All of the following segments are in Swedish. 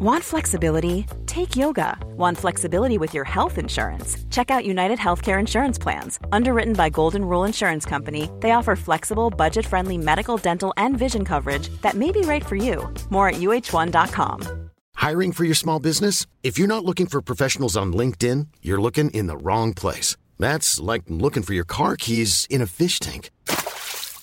Want flexibility? Take yoga. Want flexibility with your health insurance? Check out United Healthcare Insurance Plans. Underwritten by Golden Rule Insurance Company, they offer flexible, budget friendly medical, dental, and vision coverage that may be right for you. More at uh1.com. Hiring for your small business? If you're not looking for professionals on LinkedIn, you're looking in the wrong place. That's like looking for your car keys in a fish tank.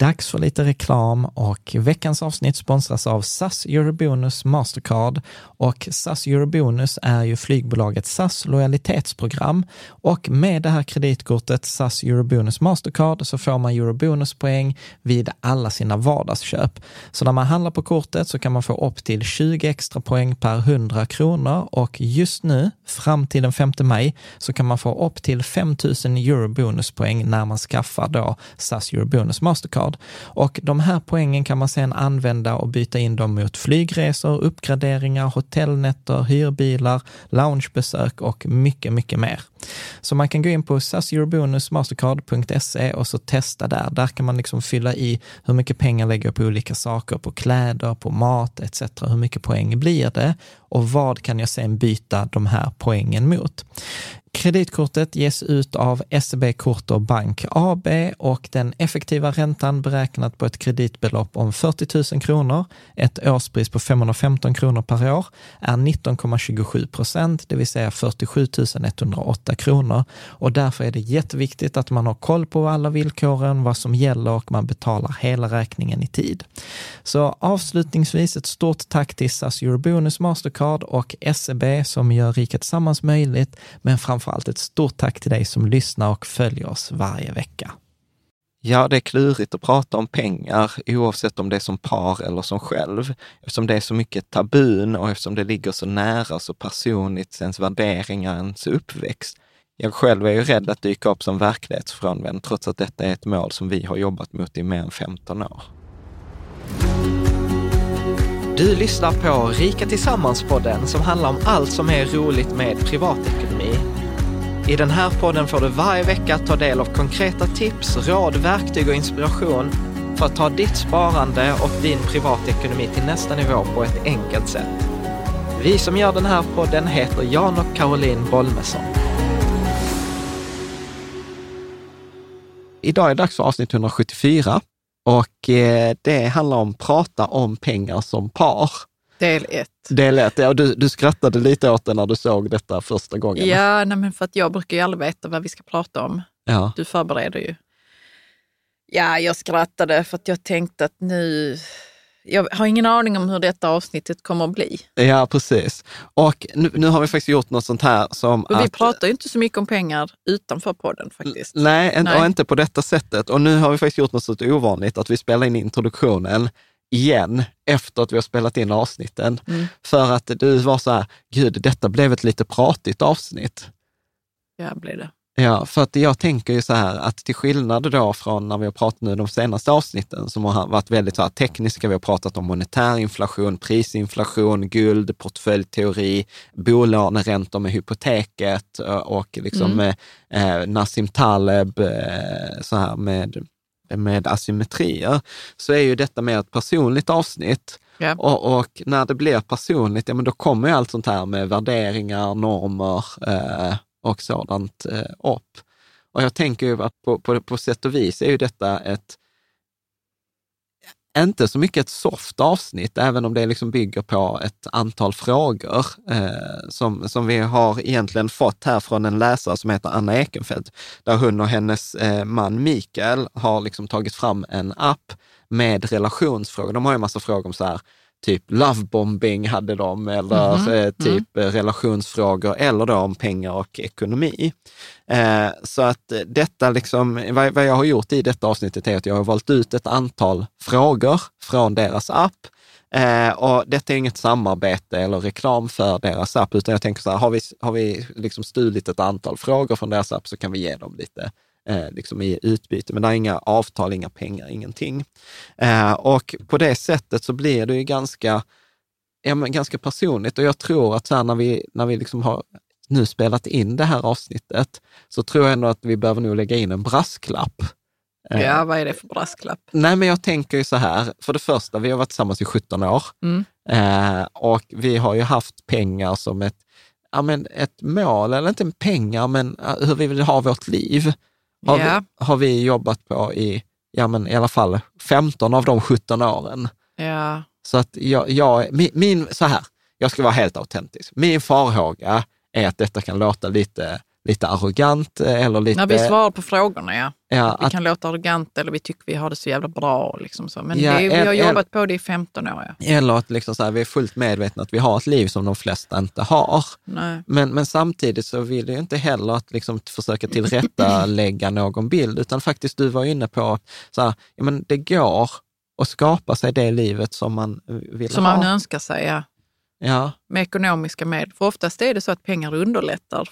Dags för lite reklam och veckans avsnitt sponsras av SAS Eurobonus Mastercard och SAS Eurobonus är ju flygbolaget SAS lojalitetsprogram och med det här kreditkortet SAS Eurobonus Mastercard så får man Eurobonuspoäng vid alla sina vardagsköp. Så när man handlar på kortet så kan man få upp till 20 extra poäng per 100 kronor och just nu fram till den 5 maj så kan man få upp till 5000 Eurobonuspoäng när man skaffar då SAS Eurobonus Mastercard. Och de här poängen kan man sedan använda och byta in dem mot flygresor, uppgraderingar, hotellnätter, hyrbilar, loungebesök och mycket, mycket mer. Så man kan gå in på saseurbonusmastercard.se och så testa där. Där kan man liksom fylla i hur mycket pengar lägger jag på olika saker, på kläder, på mat etc. Hur mycket poäng blir det? Och vad kan jag sen byta de här poängen mot? Kreditkortet ges ut av SEB Kort och Bank AB och den effektiva räntan beräknat på ett kreditbelopp om 40 000 kronor, ett årspris på 515 kronor per år, är 19,27 procent, det vill säga 47 108 kronor. Och därför är det jätteviktigt att man har koll på alla villkoren, vad som gäller och man betalar hela räkningen i tid. Så avslutningsvis ett stort tack till SAS Eurobonus Mastercard och SEB som gör Riket Tillsammans möjligt, men framför framförallt ett stort tack till dig som lyssnar och följer oss varje vecka. Ja, det är klurigt att prata om pengar oavsett om det är som par eller som själv, eftersom det är så mycket tabun och eftersom det ligger så nära, så personligt, ens värderingar, ens uppväxt. Jag själv är ju rädd att dyka upp som verklighetsfrånvänd, trots att detta är ett mål som vi har jobbat mot i mer än 15 år. Du lyssnar på Rika Tillsammans-podden som handlar om allt som är roligt med privatekonomi i den här podden får du varje vecka ta del av konkreta tips, råd, verktyg och inspiration för att ta ditt sparande och din privatekonomi till nästa nivå på ett enkelt sätt. Vi som gör den här podden heter Jan och Caroline Bolmesson. Idag är det dags för avsnitt 174 och eh, det handlar om prata om pengar som par. Del ett. Del ett, ja. Du, du skrattade lite åt det när du såg detta första gången. Ja, nej, men för att jag brukar ju aldrig veta vad vi ska prata om. Ja. Du förbereder ju. Ja, jag skrattade för att jag tänkte att nu... Jag har ingen aning om hur detta avsnittet kommer att bli. Ja, precis. Och nu, nu har vi faktiskt gjort något sånt här som och att... Vi pratar ju inte så mycket om pengar utanför podden faktiskt. Nej, nej, och inte på detta sättet. Och nu har vi faktiskt gjort något så ovanligt, att vi spelar in introduktionen igen efter att vi har spelat in avsnitten. Mm. För att du var så här, gud, detta blev ett lite pratigt avsnitt. Ja, blev det. Ja, för att jag tänker ju så här att till skillnad då från när vi har pratat nu de senaste avsnitten som har varit väldigt så här tekniska, vi har pratat om monetär inflation, prisinflation, guld, portföljteori, bolåneräntor med hypoteket och liksom Mm. eh, Nassim Taleb eh, så här med med asymmetrier, så är ju detta med ett personligt avsnitt. Ja. Och, och, när det blir personligt, ja men då kommer ju allt sånt här med värderingar, normer eh, och sådant eh, upp. Och jag tänker ju att på, på, på sätt och vis är ju detta ett inte så mycket ett soft avsnitt, även om det liksom bygger på ett antal frågor eh, som, som vi har egentligen fått här från en läsare som heter Anna Ekenfeldt, där hon och hennes eh, man Mikael har liksom tagit fram en app med relationsfrågor. De har ju en massa frågor om så här, typ lovebombing hade de, eller Mhm, eh, typ eh, relationsfrågor, eller då om pengar och ekonomi. Eh, så att detta liksom, vad, vad jag har gjort i detta avsnittet är att jag har valt ut ett antal frågor från deras app. Eh, och detta är inget samarbete eller reklam för deras app, utan jag tänker så här, har vi, har vi liksom stulit ett antal frågor från deras app så kan vi ge dem lite eh, liksom i utbyte. Men det är inga avtal, inga pengar, ingenting. Eh, och på det sättet så blir det ju ganska, ja, men ganska personligt. Och jag tror att så här, när vi, när vi liksom har nu spelat in det här avsnittet, så tror jag ändå att vi behöver nog lägga in en brasklapp. Eh, Ja, vad är det för brasklapp? Nej, men jag tänker ju så här, för det första, vi har varit tillsammans i 17 år Mm. eh, och vi har ju haft pengar som ett, ja, men ett mål, eller inte pengar, men hur vi vill ha vårt liv. Har, Ja. vi, har vi jobbat på i, ja men i alla fall 15 av de 17 åren. Ja, Så att jag, jag min, min, så här, jag ska vara helt autentisk. Min farhåga är att detta kan låta lite, lite arrogant eh, eller lite... när vi svarar på frågorna, ja. ja, Vi att, kan låta arrogant eller vi tycker vi har det så jävla bra. Liksom så. Men Ja, det, vi har jobbat på det i 15 år. Ja. eller att liksom så här, vi är fullt medvetna att vi har ett liv som de flesta inte har. Nej. Men, men samtidigt så vill jag inte heller att liksom försöka tillrättalägga någon bild, utan faktiskt du var inne på så här, ja, men det går att skapa sig det livet som man vill Som ha. man önskar sig, ja. Ja, Med ekonomiska medel. För oftast är det så att pengar underlättar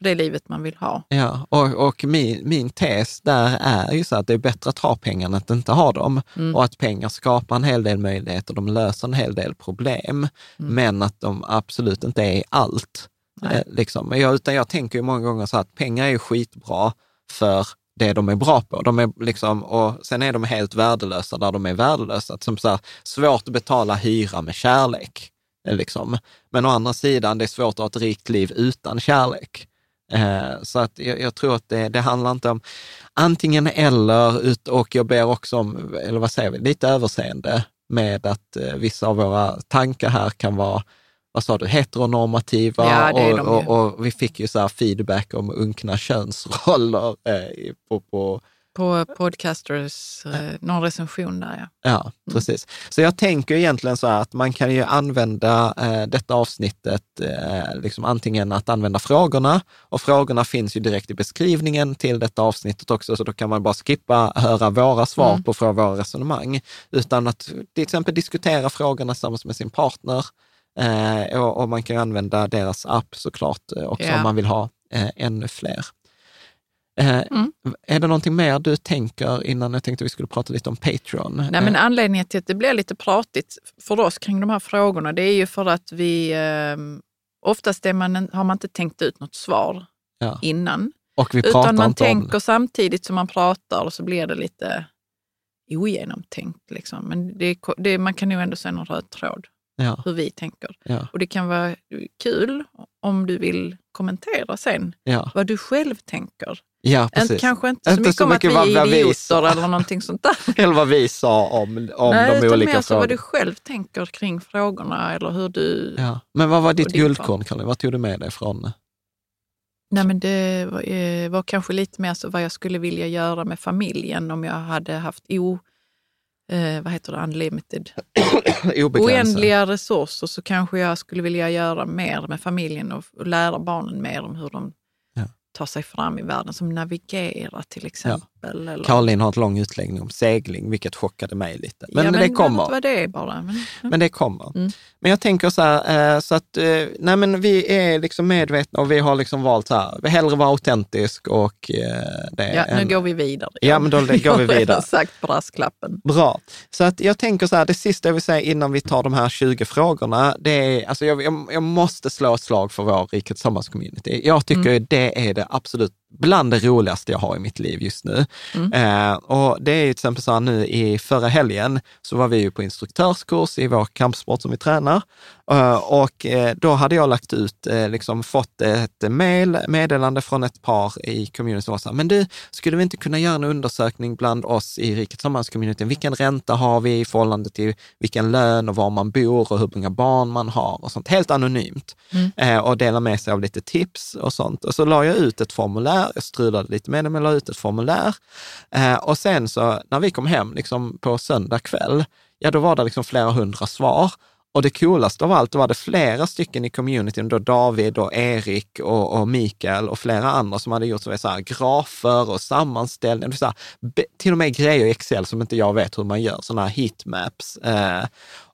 det livet man vill ha. ja. Och, och min, min tes där är ju så att det är bättre att ha pengar än att inte ha dem. Mm. Och att pengar skapar en hel del möjligheter, de löser en hel del problem, men att de absolut inte är allt. Mm. Eh, liksom. Jag, utan jag tänker ju många gånger så att pengar är skitbra för det de är bra på. De är liksom, och sen är de helt värdelösa där de är värdelösa. Som så här, svårt att betala hyra med kärlek. eh, Liksom. Men å andra sidan, det är svårt att ha ett rikt liv utan kärlek. Eh, så att jag, jag tror att det, det handlar inte om antingen eller, och jag ber också om, eller vad säger vi, lite överseende med att eh, vissa av våra tankar här kan vara vad sa du, heteronormativa Ja, de och, och, och vi fick ju så här feedback om unkna könsroller eh, på, på, På Podcasters, eh, någon recension där ja. Ja, precis. Så jag tänker egentligen så här att man kan ju använda eh, detta avsnittet, eh, liksom antingen att använda frågorna, och frågorna finns ju direkt i beskrivningen till detta avsnittet också, så då kan man bara skippa höra våra svar Mm. på från våra resonemang, utan att till exempel diskutera frågorna tillsammans med sin partner. Eh, och, och man kan ju använda deras app såklart eh, också Ja. om man vill ha eh, ännu fler. Eh, Mm. Är det någonting mer du tänker innan jag tänkte vi skulle prata lite om Patreon? Nej, men anledningen till att det blir lite pratigt för oss kring de här frågorna, det är ju för att vi eh, oftast man, har man inte tänkt ut något svar Ja. innan. Och vi pratar Utan man inte om tänker samtidigt som man pratar och så blir det lite ogenomtänkt. Liksom. Men det, det, man kan ju ändå se någon röd tråd ja, hur vi tänker. ja, Och det kan vara kul om du vill kommentera sen ja, vad du själv tänker. ja, precis. kanske inte så Inte mycket så om mycket att vi är vi idioter sa. eller någonting sånt där. Eller vad vi sa om, om Nej, de olika mer så vad frågorna. du själv tänker kring frågorna eller hur du... Ja. Men vad var ditt guldkorn, Karin? Vad tog du med dig från? Nej, men det var, eh, var kanske lite mer så vad jag skulle vilja göra med familjen om jag hade haft o, eh, vad heter det, unlimited, oändliga resurser så kanske jag skulle vilja göra mer med familjen och, och lära barnen mer om hur de Ja. tar sig fram i världen, som navigera till exempel. Eller, Caroline har ett lång utläggning om segling, vilket chockade mig lite. Men, ja, men det kommer. Vad det är bara. Men, Men det kommer. Mm. Men jag tänker så här, eh, så att eh, nej men vi är liksom medvetna och vi har liksom valt så här, vi hellre vara autentisk och eh, det ja, nu en- går vi vidare. Ja, men då går vi Jag vidare. sagt brasklappen. Bra. Så att jag tänker så här, det sista jag vill säga innan vi tar de här 20 frågorna, det är, alltså jag, jag, jag måste slå ett slag för vår Riket Tillsammans-community. Jag tycker Mm. det är det absolut bland det roligaste jag har i mitt liv just nu. Mm. Eh, och det är ju till exempel så här nu i förra helgen så var vi ju på instruktörskurs i vår kampsport som vi tränar. Eh, och eh, då hade jag lagt ut, eh, liksom fått ett mail, meddelande från ett par i communityn men du, skulle vi inte kunna göra en undersökning bland oss i Rikets Samhällscommunityn? Vilken ränta har vi i förhållande till vilken lön och var man bor och hur många barn man har och sånt. Helt anonymt. Mm. Och dela med sig av lite tips och sånt. Och så la jag ut ett formulär, jag strulade lite med det, men la ut ett formulär. Och sen så när vi kom hem liksom på söndag kväll, ja då var det liksom flera hundra svar. Och det coolaste av allt var det flera stycken i communityn, då David och Erik och, och Mikael och flera andra som hade gjort så, så här, grafer och sammanställningar, så här, till och med grejer i Excel som inte jag vet hur man gör, sådana här heatmaps. Eh,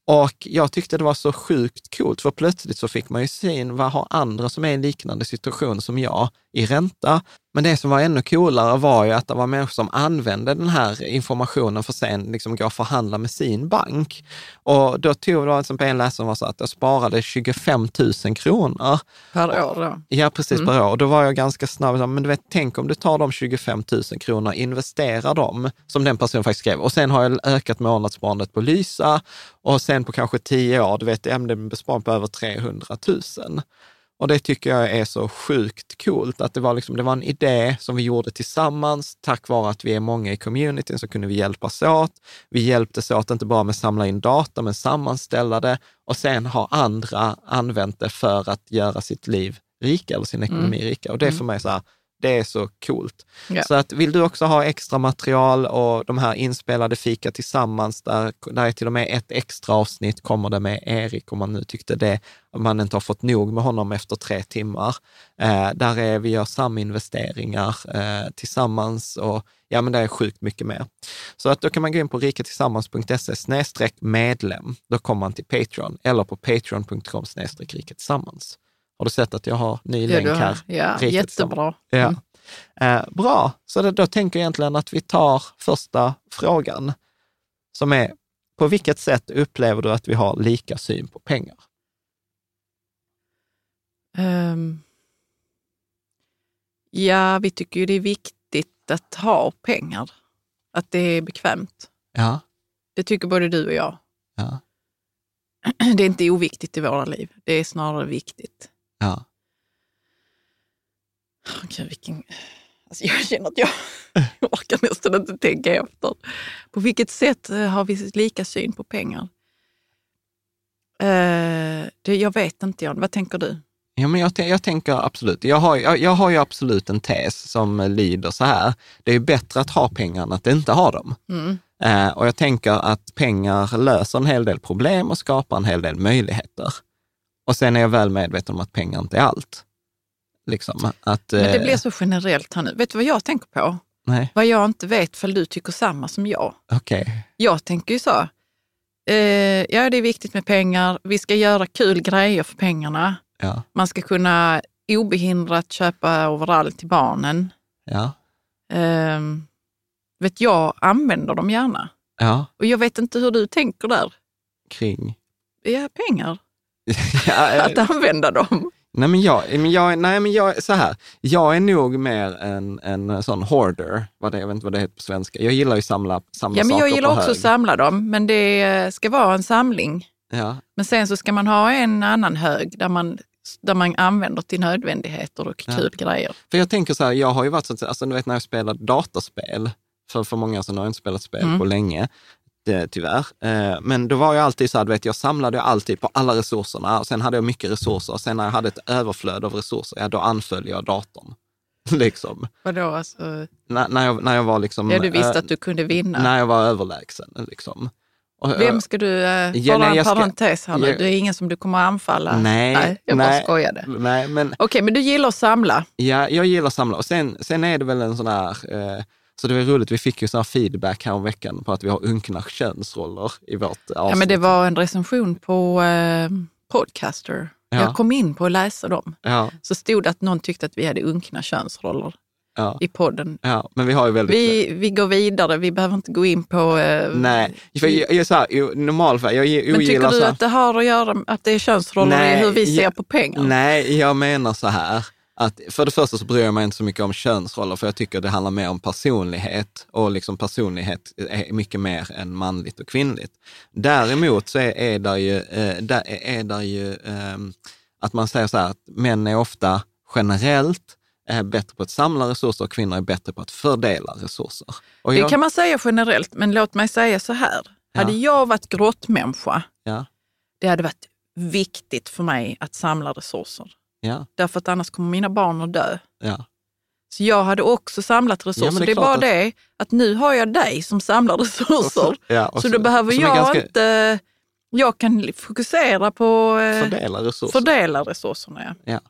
och jag tyckte det var så sjukt coolt, för plötsligt så fick man ju syn, vad har andra som är i en liknande situation som jag i ränta? Men det som var ännu coolare var ju att det var människor som använde den här informationen för att sen liksom gå och förhandla med sin bank. Och då tog det som en läsare var så att jag sparade 25 000 kronor. Per år då? Ja, precis mm. per år. Och då var jag ganska snabb, men du vet, tänk om du tar de 25 000 kronor, investerar dem, som den personen faktiskt skrev. Och sen har jag ökat månadssparandet på Lysa och sen på kanske tio år, du vet, det är en besparing på över 300 000. Och det tycker jag är så sjukt coolt, att det var, liksom, det var en idé som vi gjorde tillsammans. Tack vare att vi är många i communityn så kunde vi hjälpas åt. Vi hjälptes åt inte bara med att samla in data, men sammanställa det och sen har andra använt det för att göra sitt liv rika eller sin ekonomi mm. rika. Och det är för mm. mig så här, det är så coolt. Ja. Så att vill du också ha extra material och de här inspelade fika tillsammans, där, där är till och med ett extra avsnitt kommer det med Erik, om man nu tyckte det, om man inte har fått nog med honom efter tre timmar. Eh, där är vi gör saminvesteringar eh, tillsammans och ja, men det är sjukt mycket mer. Så att då kan man gå in på riketillsammans.se snedstreck medlem. Då kommer man till Patreon eller på patreon.com snedstreck riketillsammans. Har du sett att jag har ny länk här? Ja, jättebra. Ja. Mm. Eh, bra, så det, då tänker jag egentligen att vi tar första frågan som är, på vilket sätt upplever du att vi har lika syn på pengar? Um, ja, vi tycker ju det är viktigt att ha pengar. Att det är bekvämt. Ja. Det tycker både du och jag. Ja. Det är inte oviktigt i våra liv. Det är snarare viktigt. Ja. Okej, vilken... Alltså jag känner att jag, orkar nästan inte tänka efter. På vilket sätt eh, har vi lika syn på pengar? Uh, det, jag vet inte, Jan. Vad tänker du? Ja, men jag, jag tänker absolut. Jag har, jag, jag, har ju absolut en tes som lyder så här. Det är bättre att ha pengar än att inte ha dem. Mm. Uh, och jag tänker att pengar löser en hel del problem och skapar en hel del möjligheter. Och sen är jag väl medveten om att pengar inte är allt. Liksom, att, Men det blir så generellt här nu. Vet du vad jag tänker på? Nej. Vad jag inte vet för du tycker samma som jag. Okay. Jag tänker ju så, eh, ja det är viktigt med pengar, vi ska göra kul grejer för pengarna. Ja. Man ska kunna obehindrat köpa overall till barnen. Ja. Eh, vet jag använder dem gärna. Ja. Och jag vet inte hur du tänker där. Kring? Ja, pengar. att använda dem. Nej, men jag, men jag, nej, men jag, så här, jag är nog mer en, en sån hoarder, vad det, jag vet inte vad det heter på svenska. Jag gillar ju samla, samla ja, men saker Jag gillar också hög. att samla dem, men det ska vara en samling. Ja. Men sen så ska man ha en annan hög där man, där man använder till nödvändigheter och kul ja. grejer. För jag tänker så här, jag har ju varit så att, alltså, du vet när jag spelade dataspel, för, för många som har inte spelat spel mm. på länge, det, tyvärr. Eh, men då var jag alltid så här, vet, jag samlade alltid på alla resurserna och sen hade jag mycket resurser. Och sen när jag hade ett överflöd av resurser, ja då anföll jag datorn. liksom. Vadå? Alltså... När, när, jag, när jag var liksom... Ja, du visste äh, att du kunde vinna? När jag var överlägsen. Liksom. Vem ska du, äh, ja, nej, en parentes här nu, ja, det är ingen som du kommer att anfalla? Nej. nej jag nej, bara skojade. Nej, men, Okej, men du gillar att samla? Ja, jag gillar att samla. Och sen, sen är det väl en sån här... Eh, så det var roligt, vi fick ju sån här feedback här veckan på att vi har unkna könsroller i vårt avsnitt. Ja, men det var en recension på eh, Podcaster. Ja. Jag kom in på att läsa dem. Ja. Så stod det att någon tyckte att vi hade unkna könsroller ja. i podden. Ja, men vi har ju väldigt... Vi, vi går vidare, vi behöver inte gå in på... Eh, Nej, för jag, jag, så här, normalfall, jag ogillar... Men tycker du så att det har att göra med att det är könsroller nej, i hur vi ser jag, på pengar? Nej, jag menar så här att för det första så bryr jag mig inte så mycket om könsroller, för jag tycker det handlar mer om personlighet och liksom personlighet är mycket mer än manligt och kvinnligt. Däremot så är, är det ju, eh, där är där ju eh, att man säger så här att män är ofta generellt är bättre på att samla resurser och kvinnor är bättre på att fördela resurser. Och Det jag, kan man säga generellt, men låt mig säga så här. Ja. Hade jag varit grottmänniska, ja, det hade varit viktigt för mig att samla resurser. Ja, Därför att annars kommer mina barn att dö. ja. Så jag hade också samlat resurser. Ja, men det är det, är bara att- det att nu har jag dig som samlar resurser. ja och så då behöver jag ganska- inte... Jag kan fokusera på eh, Fördela resurser. fördela resurserna. Ja.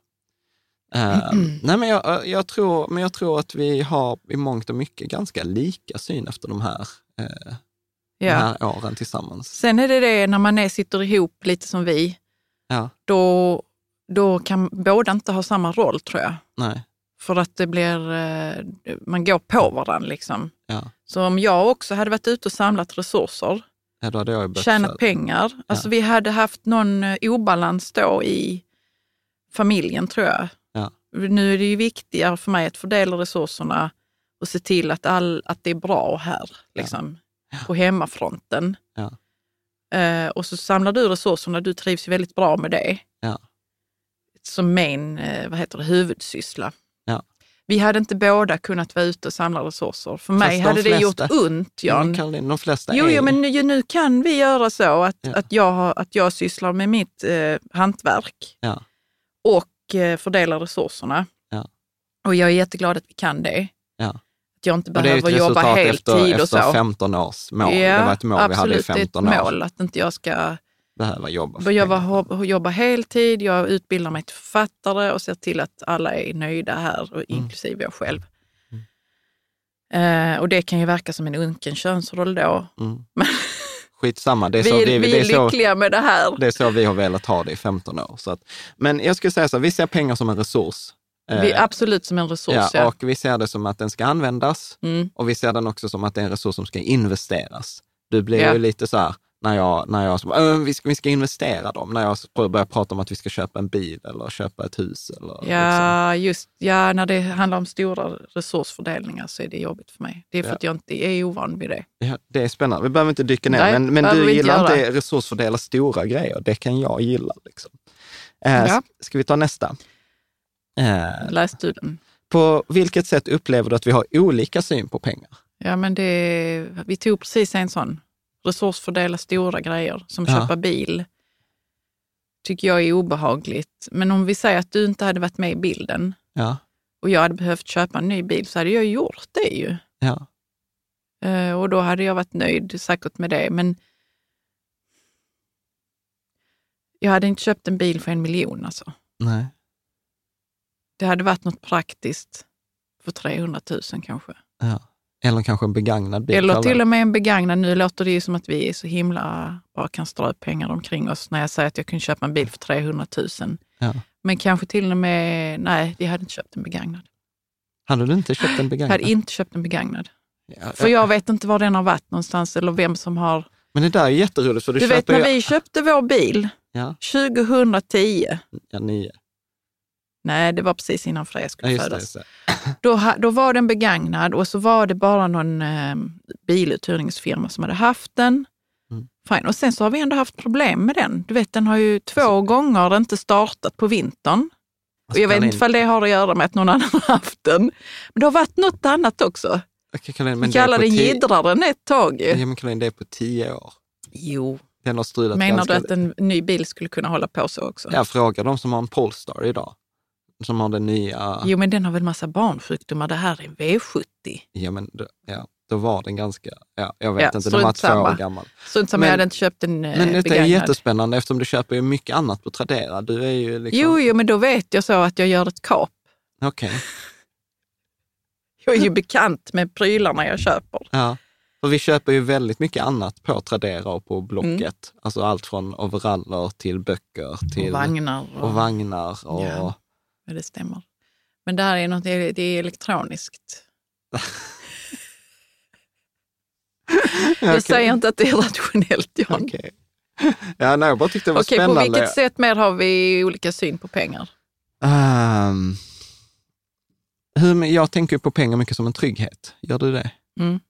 Eh, nej, men jag, jag, tror, men jag tror att vi har i mångt och mycket ganska lika syn efter de här, eh, de Ja. här åren tillsammans. Sen är det det när man är, sitter ihop lite som vi, Ja, då, då kan båda inte ha samma roll tror jag. nej, För att det blir, eh, man går på varandra liksom. ja. Så om jag också hade varit ute och samlat resurser, ja då hade jag tjänat pengar, alltså vi hade haft någon eh, obalans då i familjen tror jag. Ja. Nu är det ju viktigare för mig att fördela resurserna och se till att, all, att det är bra här, liksom, på hemmafronten. Ja. Eh, och så samlar du resurserna, du trivs ju väldigt bra med det. Ja. Som main, eh, vad heter det, huvudsyssla. Ja. Vi hade inte båda kunnat vara ute och samla resurser. För mig de hade det gjort ont, Ja, Jan. men Caroline, de flesta Jo, är jo, men nu, nu kan vi göra så att, Ja. att, jag, att jag sysslar med mitt eh, hantverk Ja. och eh, fördelar resurserna. Och jag är jätteglad att vi kan det. Ja. Att jag inte Och det är ett behöver jobba resultat heltid efter, och efter så. 15 års mål. det var ett mål vi hade i absolut, 15 det är år. ett mål att inte jag ska Behöva jobba. för jobba, pengar. ho- jobba heltid. Jag utbildar mig till författare och ser till att alla är nöjda här, och Mm. inklusive jag själv. Eh, och det kan ju verka som en unken könsroll då. Mm. Skitsamma, det är, Vi, så, är- det, vi det, är är så, lyckliga med det här. det är så vi har velat ha det i 15 år. Så att, men jag skulle säga så vi ser pengar som en resurs. Vi Eh, absolut som en resurs. ja, Ja, och vi ser det som att den ska användas Mm. och vi ser den också som att det är en resurs som ska investeras. Du blir Ja. ju lite så här, när jag, när jag "Äh, vi, ska, vi ska investera dem, när jag börjar prata om att vi ska köpa en bil eller köpa ett hus. Eller, liksom. Ja, just ja, när det handlar om stora resursfördelningar så är det jobbigt för mig. Det är för Ja. att jag inte är ovan vid det. Ja, det är spännande. Vi behöver inte dyka ner, Nej, men, men du vi inte gillar göra. resursfördela stora grejer. Det kan jag gilla. Liksom. Eh, Ja. Ska vi ta nästa? Eh, Läs du den? på vilket sätt upplever du att vi har olika syn på pengar? Ja, men det, vi tog precis en sån. Resursfördela stora grejer, som Ja. köpa bil. Tycker jag är obehagligt. Men om vi säger att du inte hade varit med i bilden Ja, och jag hade behövt köpa en ny bil så hade jag gjort det ju. ja, Eh, och då hade jag varit nöjd säkert med det. Men jag hade inte köpt en bil för en miljon alltså. nej. Det hade varit något praktiskt för 300 000 kanske. Ja. Eller kanske en begagnad bil. Eller till och med en begagnad. Nu låter det ju som att vi är så himla, bara kan strö pengar omkring oss när jag säger att jag kunde köpa en bil för 300 000. Ja. Men kanske till och med, nej, vi hade inte köpt en begagnad. Hade du inte köpt en Jag begagnad? hade inte köpt en begagnad. Ja, För jag vet inte var den har varit någonstans eller vem som har... Men det där är jätteroligt, för du, Du vet när ju... vi köpte vår bil Ja, 2010, ja, nio. Nej det var precis innan Freja Ja, skulle det. födas. Det. Då, då var den begagnad och så var det bara någon eh, biluthyrningsfirma som hade haft den. Mm. Fine. Och sen så har vi ändå haft problem med den. Du vet, den har ju två Alltså- gånger inte startat på vintern. Och jag vet inte ifall det har att göra med att någon annan har haft den. Men det har varit något annat också. Caroline, Vi men på den Jiddraren ett tag ju. Ja, men Caroline, det är på tio år. Jo. Den har strulat Menar du ganska att en ny bil skulle kunna hålla på så också? Jag frågar de som har en Polestar idag. Som har den nya... Jo, men den har väl massa barnsjukdomar. Det här är en V70. Ja, men då, ja, då var den ganska... Ja, jag vet Ja, inte, den var två samma. år gammal. Strunt som Men- jag hade inte köpt en eh, Men detta är jättespännande eftersom du köper ju mycket annat på Tradera. Du är ju liksom... Jo, jo, men då vet jag så att jag gör ett kap. Okej, Jag är ju bekant med prylarna jag köper. ja. För vi köper ju väldigt mycket annat på Tradera och på Blocket. Alltså allt från overaller till böcker till... Mm. Och vagnar. Och, och vagnar och... Ja. Ja, det stämmer. Men det här är något, det är, elektroniskt. Jag Okej. säger inte att det är rationellt, Jan. Okej. Ja, nej, jag bara tyckte det var på spännande. vilket sätt mer har vi olika syn på pengar? Ehm, hur, jag tänker på pengar mycket som en trygghet. Gör du det? Mm.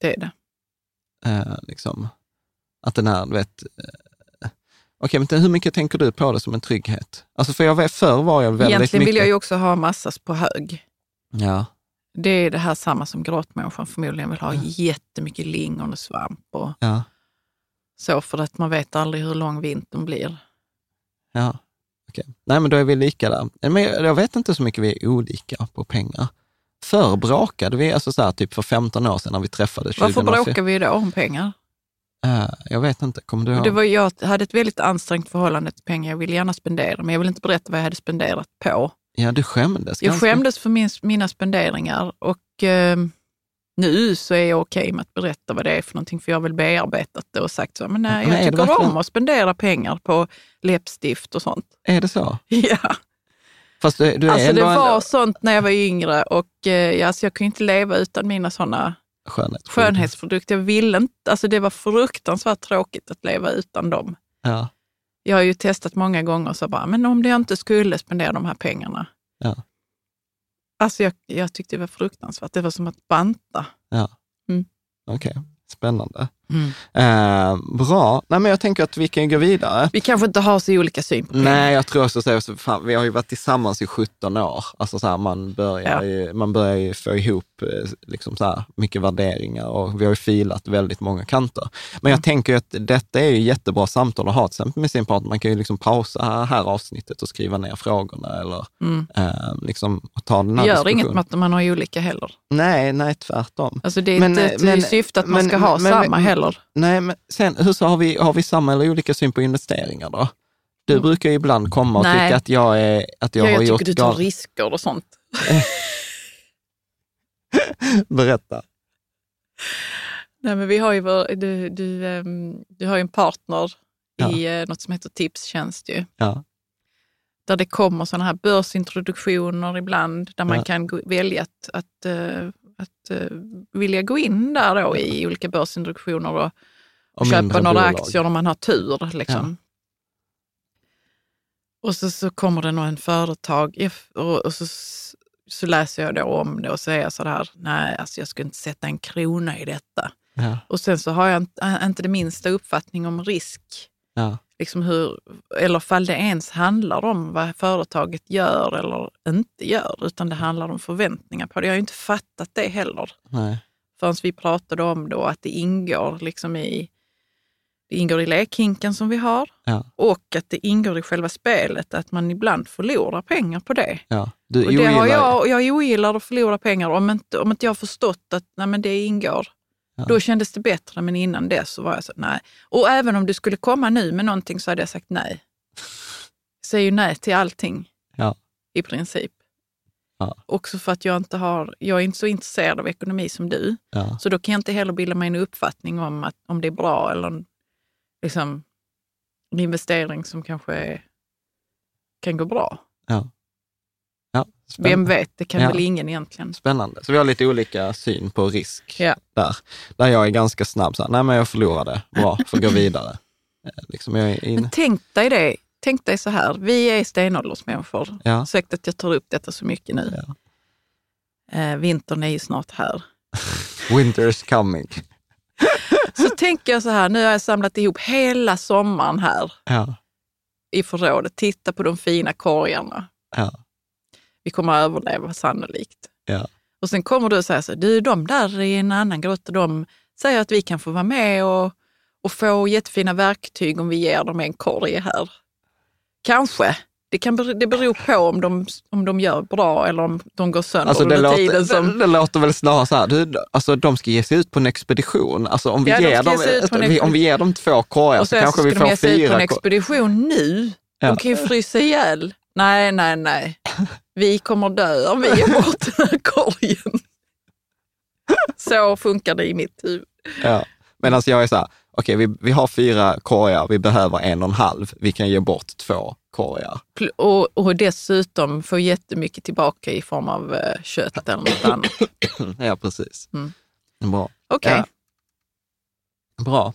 Det är det. Eh, liksom, att den här, du vet, okej, men hur mycket tänker du på det som en trygghet? Alltså för jag förr var jag väldigt Egentligen mycket... vill jag ju också ha massas på hög. Ja, Det är det här samma som grottmänniskan förmodligen vill ha jättemycket lingon och svamp och ja, så för att man vet aldrig hur lång vintern blir. ja. Okej. Nej, men då är vi lika där. Men jag, jag vet inte så mycket vi är olika på pengar. Förr bråkade vi, alltså så här, typ för 15 år sedan när vi träffades. Varför 2004. bråkar vi då om pengar? Eh, jag vet inte, kommer du ihåg? Det var, jag hade ett väldigt ansträngt förhållande till pengar. Jag ville gärna spendera, men jag vill inte berätta vad jag hade spenderat på. Ja, du skämdes Jag ganska- skämdes för min, mina spenderingar och eh, nu så är jag okej med att berätta vad det är för någonting, för jag har väl bearbetat det och sagt så, men nej, Men jag det tycker verkligen- om att spendera pengar på läppstift och sånt. Är det så? Ja, Fast du, du alltså det var en sånt när jag var yngre och eh, alltså jag kunde inte leva utan mina sådana skönhet. skönhetsprodukter. Jag ville inte, alltså det var fruktansvärt tråkigt att leva utan dem. Ja, Jag har ju testat många gånger så bara, men om jag inte skulle spendera de här pengarna. Ja. Alltså jag, jag tyckte det var fruktansvärt. Det var som att banta. okej. Spännande. Eh, bra. Nej, men jag tänker att vi kan gå vidare. Vi kanske inte har så olika syn på pengar. Nej, jag tror också så, så fan, vi har ju varit tillsammans i 17 år. Alltså så här, man, börjar Ja. ju, man börjar ju få ihop eh, liksom så här, mycket värderingar och vi har ju filat väldigt många kanter. Men Mm. jag tänker att detta är ju jättebra samtal att ha till exempel med sin partner. Man kan ju liksom pausa här, här avsnittet och skriva ner frågorna eller Mm. eh, liksom ta den här Det gör diskussionen. inget med att man har olika heller. Nej, nej, tvärtom. Alltså det är Men, inte eh, men- syfte att man men- ska ha men- samma men- heller. Nej, men sen hur så har vi, har vi samma eller olika syn på investeringar då? Du brukar ju ibland komma och Mm. Nej. tycka att jag, är, att jag Ja, har jag gjort tycker du tar gal- risker och sånt. Berätta. Nej, men vi har ju, vår- du, du, ehm, du har ju en partner i eh, något som heter Tipstjänst ju. Ja, där det kommer sådana här börsintroduktioner ibland, där man Ja. kan gå, välja att, att, eh, att eh, vilja gå in där då i olika börsintroduktioner och, och köpa några bolag. aktier om man har tur. Liksom. Och så, så kommer det någon företag och, och så, så läser jag då om det och så är jag så här, nej, alltså jag skulle inte sätta en krona i detta. Ja, Och sen så har jag inte, inte det minsta uppfattning om risk ja, liksom hur, eller fall det ens handlar om vad företaget gör eller inte gör, utan det handlar om förväntningar på det. Jag har ju inte fattat det heller nej. förrän vi pratade om då att det ingår liksom i det ingår i lekhinken som vi har Ja, och att det ingår i själva spelet att man ibland förlorar pengar på det. ja. Du Och det har ogillar- jag, och jag ogillar att förlora pengar om inte, om inte jag har förstått att nej, men det ingår. Ja. Då kändes det bättre, men innan det så var jag så nej. Och även om du skulle komma nu med någonting så hade jag sagt nej. Jag säger ju nej till allting Ja. i princip. Ja. Också för att jag inte har, jag är inte så intresserad av ekonomi som du. Ja, Så då kan jag inte heller bilda mig en uppfattning om att, om det är bra eller en, liksom, en investering som kanske är, kan gå bra. ja. Vem vet, det kan Ja. väl ingen egentligen. Spännande. Så vi har lite olika syn på risk Ja. där. Där jag är ganska snabb, så här, nej men jag förlorade, bra, får gå vidare. Eh, Liksom jag är. Men tänk dig det. Tänk dig så här, vi är stenåldersmänniskor. Ja. Ursäkta att jag tar upp detta så mycket nu. Ja. Eh, vintern är ju snart här. Winter is coming. Så tänker jag så här, nu har jag samlat ihop hela sommaren här Ja, i förrådet. Titta på de fina korgarna. ja, Vi kommer att överleva sannolikt. ja. Och sen kommer du och säger så du de där i en annan grotta, de säger att vi kan få vara med och, och få jättefina verktyg om vi ger dem en korg här. Kanske. Det, kan, det beror på om de, om de gör bra eller om de går sönder Alltså det under låter, tiden. Som, det, det låter väl snarare så här, du, alltså de ska ge sig ut på en expedition. Alltså om vi, Ja, de ger, ska dem, en om vi ger dem två korgar och så sen kanske ska vi de får ge sig ut på fyra en expedition nu. Ja. De kan ju frysa ihjäl. Nej, nej, nej. Vi kommer dö om vi ger bort den här korgen. Så funkar det i mitt huvud. Ja. Men alltså jag är så här, okej vi, vi har fyra korgar, vi behöver en och en halv, vi kan ge bort två korgar. Och, och dessutom få jättemycket tillbaka i form av eh, kött eller något annat. ja, precis. Mm. Bra. Okej, Ja. Bra.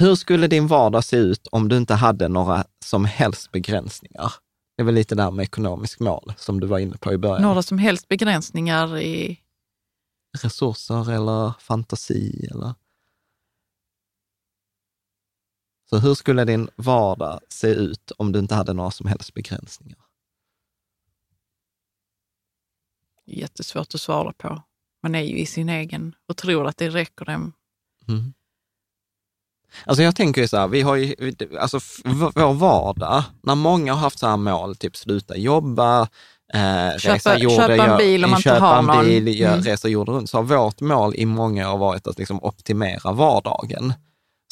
Hur skulle din vardag se ut om du inte hade några som helst begränsningar? Det är väl lite där med ekonomisk mål som du var inne på i början. Några som helst begränsningar i... Resurser eller fantasi eller... Så hur skulle din vardag se ut om du inte hade några som helst begränsningar? Jättesvårt att svara på. Man är ju i sin egen och tror att det räcker dem. Mm. Alltså jag tänker ju så här, vi har ju, alltså vår vardag, när många har haft så här mål, typ sluta jobba, eh, Köpa- resa jorden, köpa en bil om man inte har någon. bil, gör, Mm. resa jorden runt, så har vårt mål i många år varit att liksom optimera vardagen.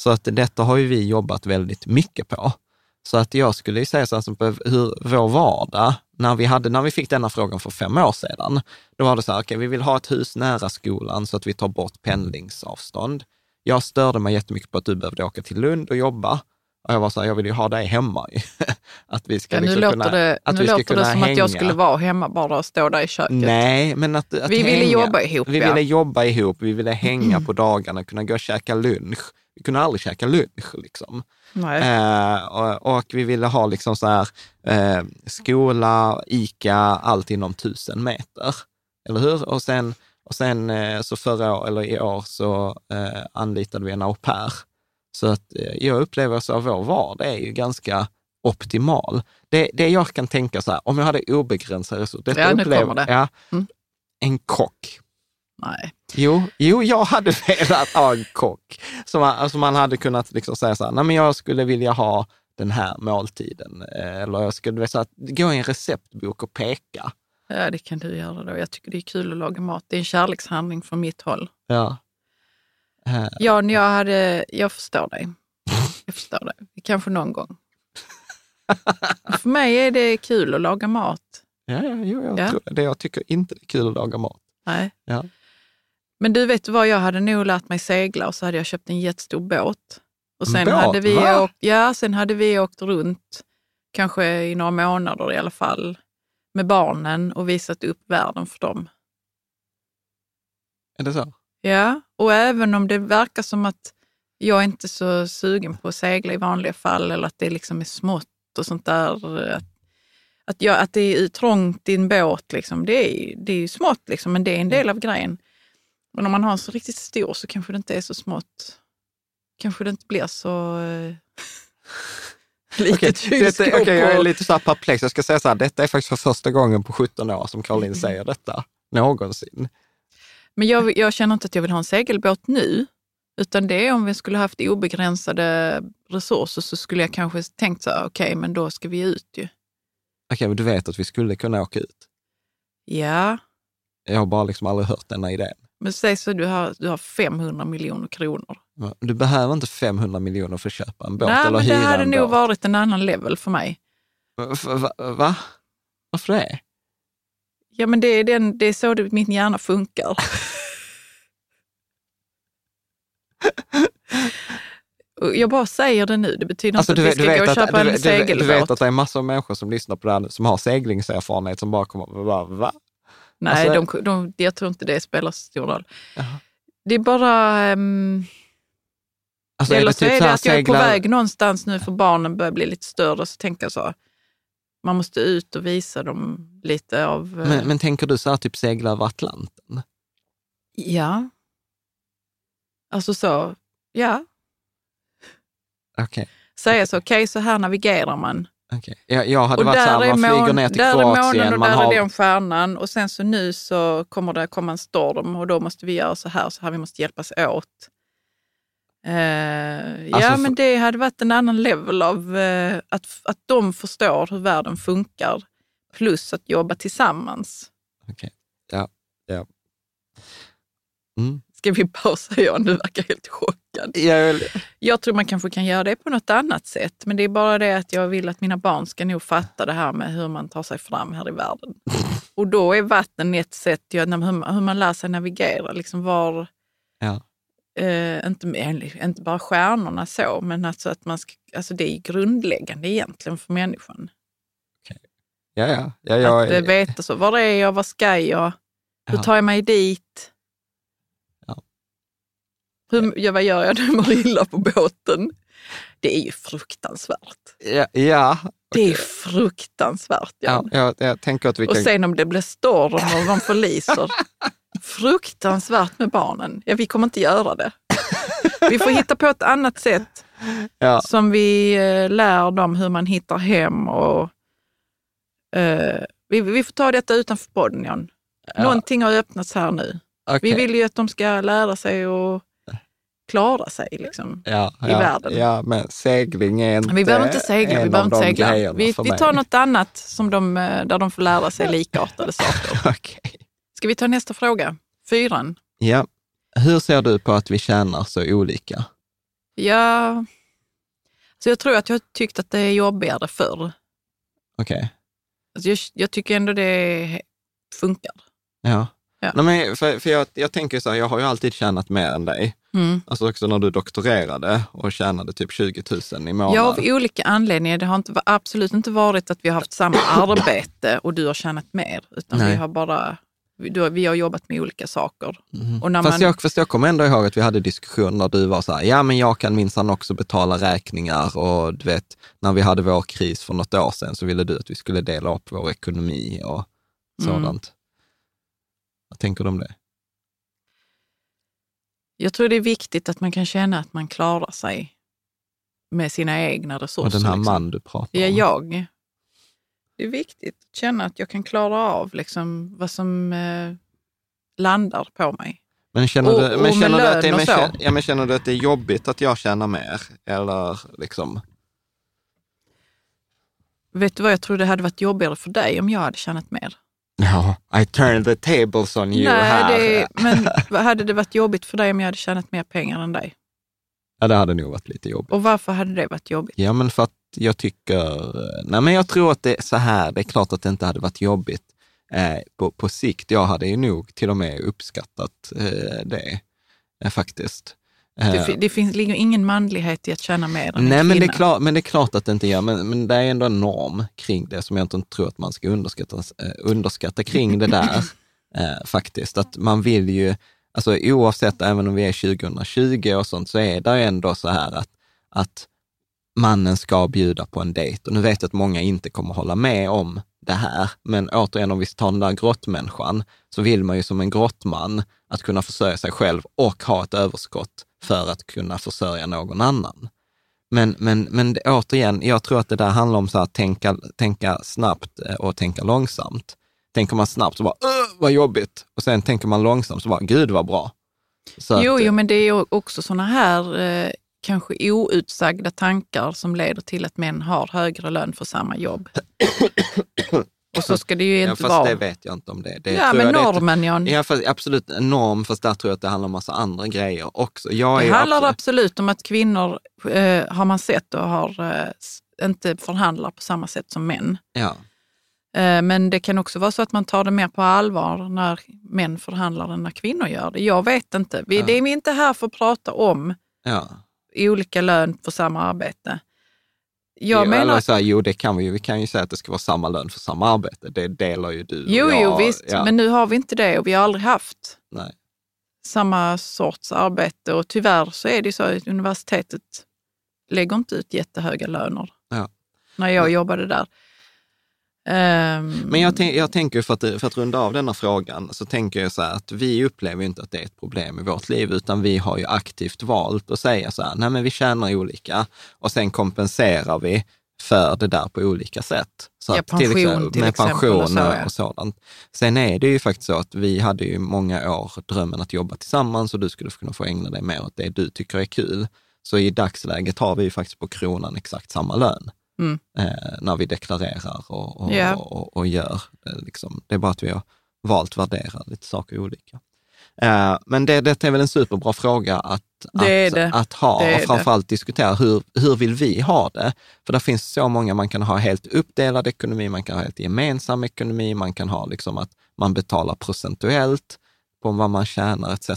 Så att detta har ju vi jobbat väldigt mycket på. Så att jag skulle ju säga så här, hur vår vardag, när vi, hade, när vi fick denna frågan för fem år sedan, då var det så här, okej, vi vill ha ett hus nära skolan så att vi tar bort pendlingsavstånd. Jag störde mig jättemycket på att du behövde åka till Lund och jobba. Och jag var så här, jag vill ju ha dig hemma. att vi ska Ja, nu liksom låter kunna, det, att nu vi ska låter det som att jag hänga. skulle vara hemma bara och stå där i köket. Nej, men att, att Vi ville hänga. jobba ihop, Vi ja. ville jobba ihop, vi ville hänga på dagarna, kunna gå och käka lunch. Vi kunde aldrig käka lunch liksom. Eh, och, och vi ville ha liksom så här, eh, skola, ICA, allt inom tusen meter. Eller hur? Och sen, och sen eh, så förra eller i år så eh, anlitade vi en au pair. Så att eh, jag upplever så att vår vardag är ju ganska optimal. Det, det jag kan tänka så här, om jag hade obegränsade resurser. detta Ja, nu upplever- det. Ja, Mm. En kock. Nej. Jo, jo, jag hade velat ha en kock. Som man, alltså man hade kunnat liksom säga så här, nej men jag skulle vilja ha den här måltiden. Eller jag skulle vilja gå i en receptbok och peka. Ja, det kan du göra då. Jag tycker det är kul att laga mat. Det är en kärlekshandling från mitt håll. Ja. Eh, Ja, jag hade... Jag förstår dig. Jag förstår dig. Kanske någon gång. För mig är det kul att laga mat. Ja, ja, jo, jag, Ja. Tror, det. jag tycker inte det är kul att laga mat. Nej. Ja. Men du vet vad, jag hade nog lärt mig segla och så hade jag köpt en jättestor båt. Och En sen båt? hade vi Va? åkt, ja, sen hade vi åkt runt, kanske i några månader i alla fall, med barnen och visat upp världen för dem. Är det så? Ja, och även om det verkar som att jag är inte så sugen på att segla i vanliga fall eller att det liksom är smått och sånt där. Att, att, jag, att det är trångt i en båt, liksom, det, är, det är ju smått, liksom, men det är en del av grejen. Men om man har en så riktigt stor så kanske det inte är så smått. Kanske det inte blir så eh, litet kylskåp. detta- okej, jag är lite så här perplex. Jag ska säga så här, detta är faktiskt för första gången på 17 år som Caroline Mm. säger detta. Någonsin. Men jag, jag känner inte att jag vill ha en segelbåt nu. Utan det är om vi skulle haft obegränsade resurser så skulle jag kanske tänkt så här, okej, men då ska vi ut ju. Okej, men du vet att vi skulle kunna åka ut. Ja, Jag har bara liksom aldrig hört denna idén. men säg så du har, du har 500 miljoner kronor. Du behöver inte 500 miljoner för att köpa en båt Nej, eller men det hyra hade en nog båt. varit en annan level för mig. Va? va, va? Varför det? Ja, men det är, den, det är så det, min hjärna funkar. Jag bara säger det nu, det betyder Alltså, inte att vi ska gå och att, köpa du, en segelbåt. du vet att det är massor av människor som lyssnar på det här som har seglingserfarenhet som bara kommer bara, va? Nej, Alltså- de, de, jag tror inte det spelar så stor roll. Jaha. Det är bara... ehm, Alltså, eller det så typ är så det här att jag är på seglar- väg någonstans nu för barnen börjar bli lite större. Så tänker jag så, man måste ut och visa dem lite av... eh, Men, men tänker du så här, typ segla över Atlanten? Ja. Alltså så, ja. Okej. Säga så, okej så här navigerar man. okej. Jag, jag hade Och varit så här, där är, man flyger ner till där är månen Kroatien, och man där har... är den stjärnan. Och sen så nu så kommer det komma en storm och då måste vi göra så här, så här, vi måste hjälpas åt. Ja, Alltså, men det hade varit en annan level av eh, att, att de förstår hur världen funkar. Plus att jobba tillsammans. Okej. Ja, ja. Mm. Ska vi pausa? Jag nu verkar helt chockad. Jag, Jag tror man kanske kan göra det på något annat sätt. Men det är bara det att jag vill att mina barn ska nog fatta det här med hur man tar sig fram här i världen. Och då är vatten ett sätt, ja, hur, man- hur man lär sig navigera. Liksom var, ja. Eh, inte, inte bara stjärnorna så, men alltså att man ska, alltså det är grundläggande egentligen för människan. Ja, ja. ja, jag, att eh, veta så, var är jag, vad ska jag, hur Ja. tar jag mig dit? Ja. Hur, ja, vad gör jag när jag mår illa på båten? Det är ju fruktansvärt. ja, ja, Det är fruktansvärt, Ja, Jan. jag, jag tänker att vi Och kan... sen om det blir storm och de förliser. Fruktansvärt med barnen. Ja, vi kommer inte göra det. Vi får hitta på ett annat sätt Ja, som vi eh, lär dem hur man hittar hem. Och, eh, vi, vi får ta detta utanför podden, Jan. Ja. Någonting har öppnats här nu. okej. Vi vill ju att de ska lära sig att klara sig. Liksom. ja, i ja, världen. Ja, men segling är inte Vi behöver inte segla, vi behöver inte segla. Vi, vi tar något annat som de, eh, där de får lära sig likartade saker. Okej. Ska vi ta nästa fråga? Fyran. Ja. Hur ser du på att vi tjänar så olika? Ja, så jag tror att jag har tyckt att det är jobbigare förr. Okej. Alltså jag, jag tycker ändå det funkar. Ja. Ja. Nej, men för för jag, jag tänker så här, jag har ju alltid tjänat mer än dig. Mm. Alltså också när du doktorerade och tjänade typ 20 000 i Ja, månaden. av olika anledningar. Det har inte, absolut inte varit att vi har haft samma arbete och du har tjänat mer, utan Nej. vi har bara vi, har- jobbat med olika saker. Mhm. Och när fast, man, jag, fast jag kommer ändå ihåg att vi hade diskussioner där du var så här, ja men jag kan minsann också betala räkningar och du vet, när vi hade vår kris för något år sedan så ville du att vi skulle dela upp vår ekonomi och Mm. sådant. Vad tänker du om det? jag tror det är viktigt att man kan känna att man klarar sig med sina egna resurser. Och den här liksom. man du pratar Ja, om. jag. Det är viktigt att känna att jag kan klara av liksom, vad som eh, landar på mig. Men känner, Och- du, men, känner, du att det, men, känner, ja, men känner du att det är jobbigt att jag tjänar mer? Eller liksom, Vet du vad, jag tror det hade varit jobbigare för dig om jag hade tjänat mer. ja, I turn the tables on you Nej, här. det, men vad hade det varit jobbigt för dig om jag hade tjänat mer pengar än dig? Ja, det hade nog varit lite jobbigt. Och varför hade det varit jobbigt? Ja, men för att jag tycker... Nej, men jag tror att det är så här. Det är klart att det inte hade varit jobbigt eh, på, på sikt. Jag hade ju nog till och med uppskattat eh, det eh, faktiskt. Eh, Det, fi- det finns, ligger ingen manlighet i att tjäna mer än Nej, en men det, är klart, men det är klart att det inte gör. Men, men det är ändå en norm kring det som jag inte tror att man ska underskatta, eh, underskatta kring det där eh, faktiskt. Att man vill ju, alltså oavsett, även om vi är 2020 och sånt, så är det ändå så här att, att mannen ska bjuda på en dejt. Och nu vet jag att många inte kommer hålla med om det här, men återigen om vi tar den där grottmänniskan, så vill man ju som en grottman att kunna försörja sig själv och ha ett överskott för att kunna försörja någon annan. Men, men, men det, återigen, jag tror att det där handlar om så att tänka, tänka snabbt eh, och tänka långsamt. Tänker man snabbt så bara, "Åh, vad jobbigt. Och sen tänker man långsamt så bara, gud vad bra. Så Jo, att, jo, men det är också sådana här eh, kanske outsagda tankar som leder till att män har högre lön för samma jobb. Och så ska det ju ja, inte fast vara. det vet jag inte om det. det ja, men normen, Jan. Ja, fast absolut en norm, fast där tror jag att det handlar om massa andra grejer också. Jag Det handlar absolut, absolut om att kvinnor, eh, har man sett, och har, eh, inte förhandlar på samma sätt som män. ja, Eh, men det kan också vara så att man tar det mer på allvar när män förhandlar än när kvinnor gör det. Jag vet inte. Vi, Ja. Det är vi inte här för att prata om ja. Olika lön för samma arbete. Jag jo, menar... eller så här, jo, det kan vi ju. Vi kan ju säga att det ska vara samma lön för samma arbete. Det delar ju du och Jo, jag. jo, visst. Ja, Men nu har vi inte det och vi har aldrig haft nej. samma sorts arbete. Och tyvärr så är det ju så att universitetet lägger inte ut jättehöga löner. Ja. När jag jobbade där. Ehm, Men jag, jag tänker, för att, för att runda av denna frågan, så tänker jag så här att vi upplever inte att det är ett problem i vårt liv, utan vi har ju aktivt valt att säga så här, nej men vi tjänar olika och sen kompenserar vi för det där på olika sätt. Så Ja, att pension exempel- till med exempel pension och så, ja. och sådant. Sen är det ju faktiskt så att vi hade ju många år drömmen att jobba tillsammans och du skulle kunna få ägna dig mer åt det du tycker är kul. Så i dagsläget har vi ju faktiskt på kronan exakt samma lön Mm. eh, när vi deklarerar och, och, Ja. och, och gör. Eh, liksom. Det är bara att vi har valt att värdera lite saker olika. Eh, men det, det är väl en superbra fråga att, Det att, det. att ha Det och det. framförallt diskutera hur, hur vill vi ha det? För det finns så många, man kan ha helt uppdelad ekonomi, man kan ha helt gemensam ekonomi, man kan ha liksom att man betalar procentuellt på vad man tjänar etc.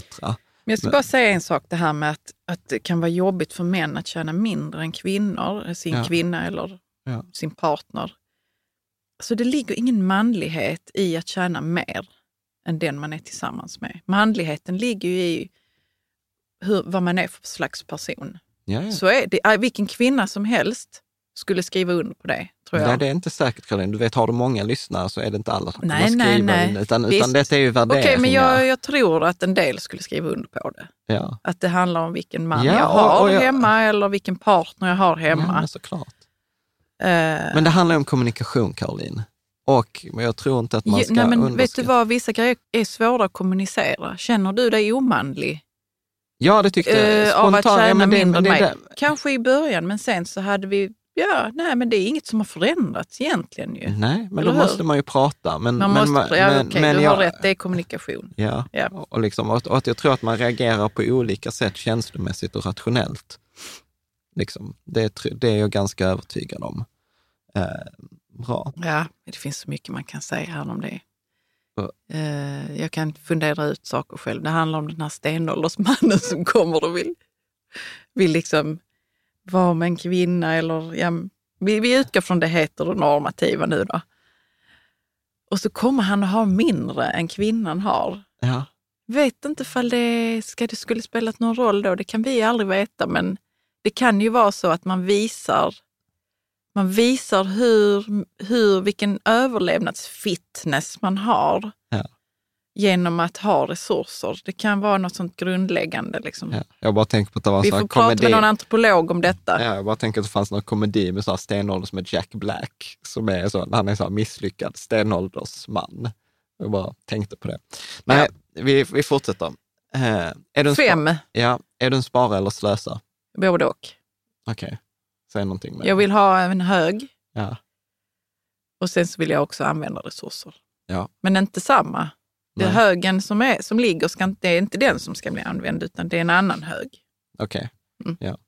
Men jag ska bara säga en sak, det här med att, att det kan vara jobbigt för män att tjäna mindre än kvinnor, sin Ja. kvinna eller Ja. sin partner. Så det ligger ingen manlighet i att tjäna mer än den man är tillsammans med. Manligheten ligger ju i hur, vad man är för slags person. Ja. Så är det, vilken kvinna som helst skulle skriva under på det, tror jag. Nej, det är inte säkert Caroline. Du vet, har du många lyssnare så är det inte alla som Nej, kommer nej, skriva nej. in, utan, Visst. utan detta är ju värderingar. Okej, men jag, jag tror att en del skulle skriva under på det. ja. Att det handlar om vilken man Ja, jag har och jag- hemma eller vilken partner jag har Ja, hemma. men såklart. Eh, Men det handlar om kommunikation, Caroline. Och men jag tror inte att man ska nej, men vet du underskatta- vad, vissa grejer är svåra att kommunicera. Känner du dig omanlig Ja, det tyckte jag. eh, av att ja, tjäna det- mindre än mig? Kanske i början, men sen så hade vi, ja, nej men det är inget som har förändrats egentligen ju. Nej, men Eller då hur? måste man ju prata. Men, Man men, måste, ja, men, okej, men du jag, har rätt, det är kommunikation. Ja, Ja. Och, liksom, och, att jag tror att man reagerar på olika sätt känslomässigt och rationellt. Liksom, det, det är jag ganska övertygad om. Eh, bra. Ja, det finns så mycket man kan säga här om det. Eh, Jag kan fundera ut saker själv. Det handlar om den här stenåldersmannen som kommer och vill, vill liksom vara med en kvinna. Eller, ja, vi, vi utgår från det heteronormativa nu då. Och så kommer han att ha mindre än kvinnan har. Ja. Vet inte ifall det, ska det skulle spelat någon roll då. Det kan vi aldrig veta, men det kan ju vara så att man visar man visar hur, hur, vilken överlevnadsfitness man har Ja. Genom att ha resurser. Det kan vara något sånt grundläggande. Liksom. Ja. Jag bara tänker på att det var Vi får prata komedi. med någon antropolog om detta. Ja, jag bara tänker att det fanns någon komedi med så här stenålder som är Jack Black, som är så, han är så här misslyckad stenåldersman. Jag bara tänkte på det. Nej, vi, vi fortsätter. Eh, är du en Fem, ja, är du en spara eller slösa? både och. Okej, säg någonting med Jag vill ha en hög Ja, och sen så vill jag också använda resurser. Ja. Men inte samma. Det Nej. högen som, är, som ligger, ska, det är inte den som ska bli använd, utan det är en annan hög. okej. Mm. Ja.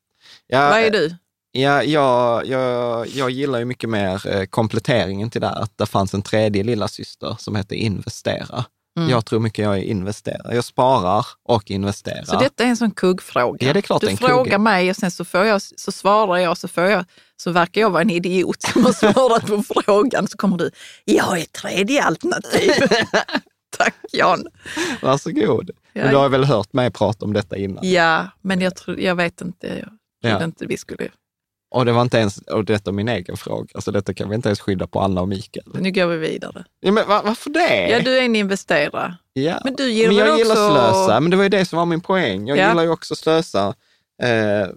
Ja, Vad är eh, du? Ja, jag, jag, jag gillar ju mycket mer eh, kompletteringen till det här, att det fanns en tredje lilla syster som hette investera. Mm. Jag tror mycket jag är investerar. Jag sparar och investerar. Så detta är en sån kuggfråga. Ja, det är klart är du en kugg. frågar mig och sen så, får jag, så svarar jag så, får jag, så verkar jag vara en idiot som har svarat på frågan. Så kommer du, jag är tredje alternativ. Tack Jan. Varsågod. Ja. Men du har väl hört mig prata om detta innan? Ja, men jag, tror, jag vet inte. Jag trodde Ja. inte vi skulle... Och det var inte ens, och detta är min egen fråga, alltså detta kan vi inte ens skydda på Anna och Mikael. Nu går vi vidare. Ja, men va, varför det? Ja, du är en investerare. Ja. Men du gillar men jag väl gillar också- slösa, men det var ju det som var min poäng. Jag Ja. gillar ju också slösa. Eh,